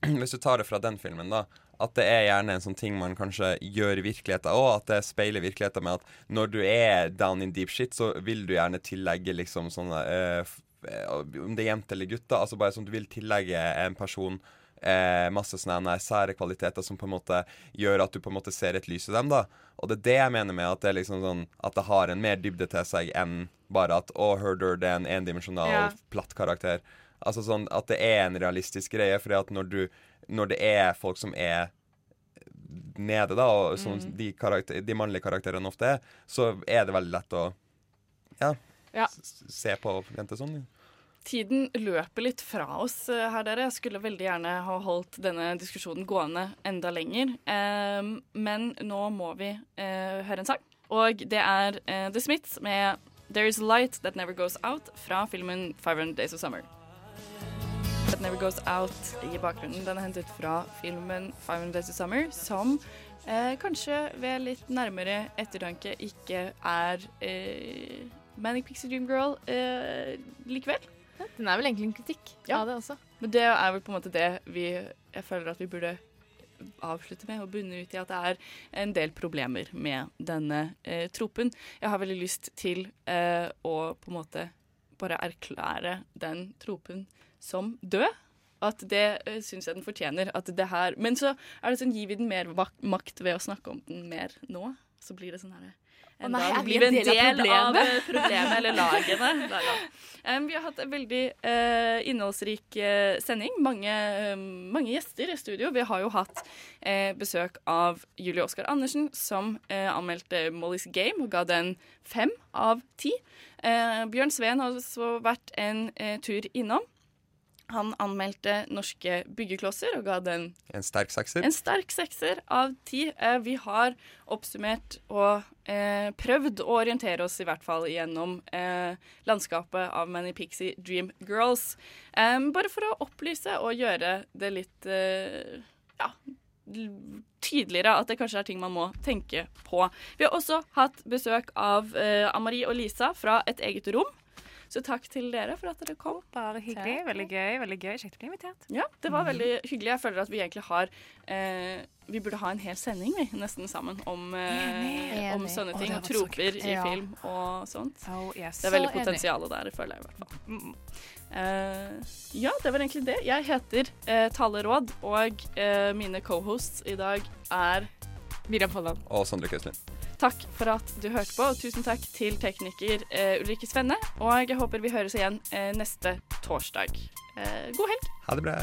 S3: Hvis du tar det fra den filmen, da. At det er gjerne en sånn ting man kanskje gjør i virkeligheten, òg. at det speiler virkeligheten med at når du er down in deep shit, så vil du gjerne tillegge liksom sånne eh, Om det er jente eller gutter, altså bare sånn du vil tillegge en person eh, masse sånne sære kvaliteter som på en måte gjør at du på en måte ser et lys i dem. da Og det er det jeg mener med at det er liksom sånn At det har en mer dybde til seg enn bare at å, Herder det er en endimensjonal
S2: Ja.
S3: platt karakter. Altså sånn at det er en realistisk greie, for når du Når det er folk som er nede, da, og som
S1: Mm.
S3: de, de mannlige karakterene ofte er, så er det veldig lett å ja,
S2: Ja.
S3: se på jenter sånn.
S1: Tiden løper litt fra oss eh, her, dere. Jeg skulle veldig gjerne ha holdt denne diskusjonen gående enda lenger. Eh, men nå må vi eh, høre en sang. Og det er eh, The Smiths med 'There Is Light That Never Goes Out' fra filmen 500 Days of Summer. That Never Goes Out i bakgrunnen. Den er hentet fra filmen Five Hundred Days of Summer, som eh, kanskje ved litt nærmere ettertanke ikke er eh, Manic Pixie Dream Girl eh, likevel.
S2: Den er vel egentlig en kritikk
S1: Ja.
S2: av det også.
S1: Men det er vel på en måte det vi Jeg føler at vi burde avslutte med, og bunne ut i at det er en del problemer med denne eh, tropen. Jeg har veldig lyst til eh, å på en måte bare erklære den tropen som død. At det uh, syns jeg den fortjener. Men så er det sånn, gir vi den mer makt ved å snakke om den mer nå. Så blir det sånn herre Enda
S2: nei, dag
S1: blir
S2: en del av problemet?
S1: av problemet eller lagene. Em, vi har hatt en veldig uh, innholdsrik uh, sending. Mange, eh, mange gjester i studio. Vi har jo hatt uh, besøk av Julie Oskar Andersen, som eh, anmeldte Molly's Game og ga den fem av ti. Eh, Bjørn Sveen har også vært en tur innom. Han anmeldte norske byggeklosser og ga den
S3: En sterk sekser.
S1: en sterk sekser av ti. Eh, vi har oppsummert og eh, prøvd å orientere oss i hvert fall gjennom eh, landskapet av Many Pixie Dream Girls. Eh, bare for å opplyse og gjøre det litt eh, ja, tydeligere at det kanskje er ting man må tenke på. Vi har også hatt besøk av eh, Amarie og Lisa fra Et eget rom. Så takk til dere for at dere kom.
S19: Bare hyggelig. Veldig gøy. veldig gøy. Kjekt å bli invitert.
S1: Ja, det var veldig hyggelig. Jeg føler at vi egentlig har eh, Vi burde ha en hel sending vi, nesten sammen om, eh,
S19: Enig.
S1: om sånne ting. Og
S19: så
S1: troper i
S19: Ja.
S1: film og sånt.
S19: Oh, yes.
S1: Det er veldig potensial der, føler jeg i hvert fall. Eh, ja, det var egentlig det. Jeg heter eh, Tale Råd, og eh, mine cohosts i dag er
S2: Miriam Folland.
S3: Og Sondre Køslin.
S1: Takk for at du hørte på, og tusen takk til tekniker eh, Ulrikke Svenne. Og jeg håper vi høres igjen eh, neste torsdag. Eh, god helg.
S3: Ha det bra.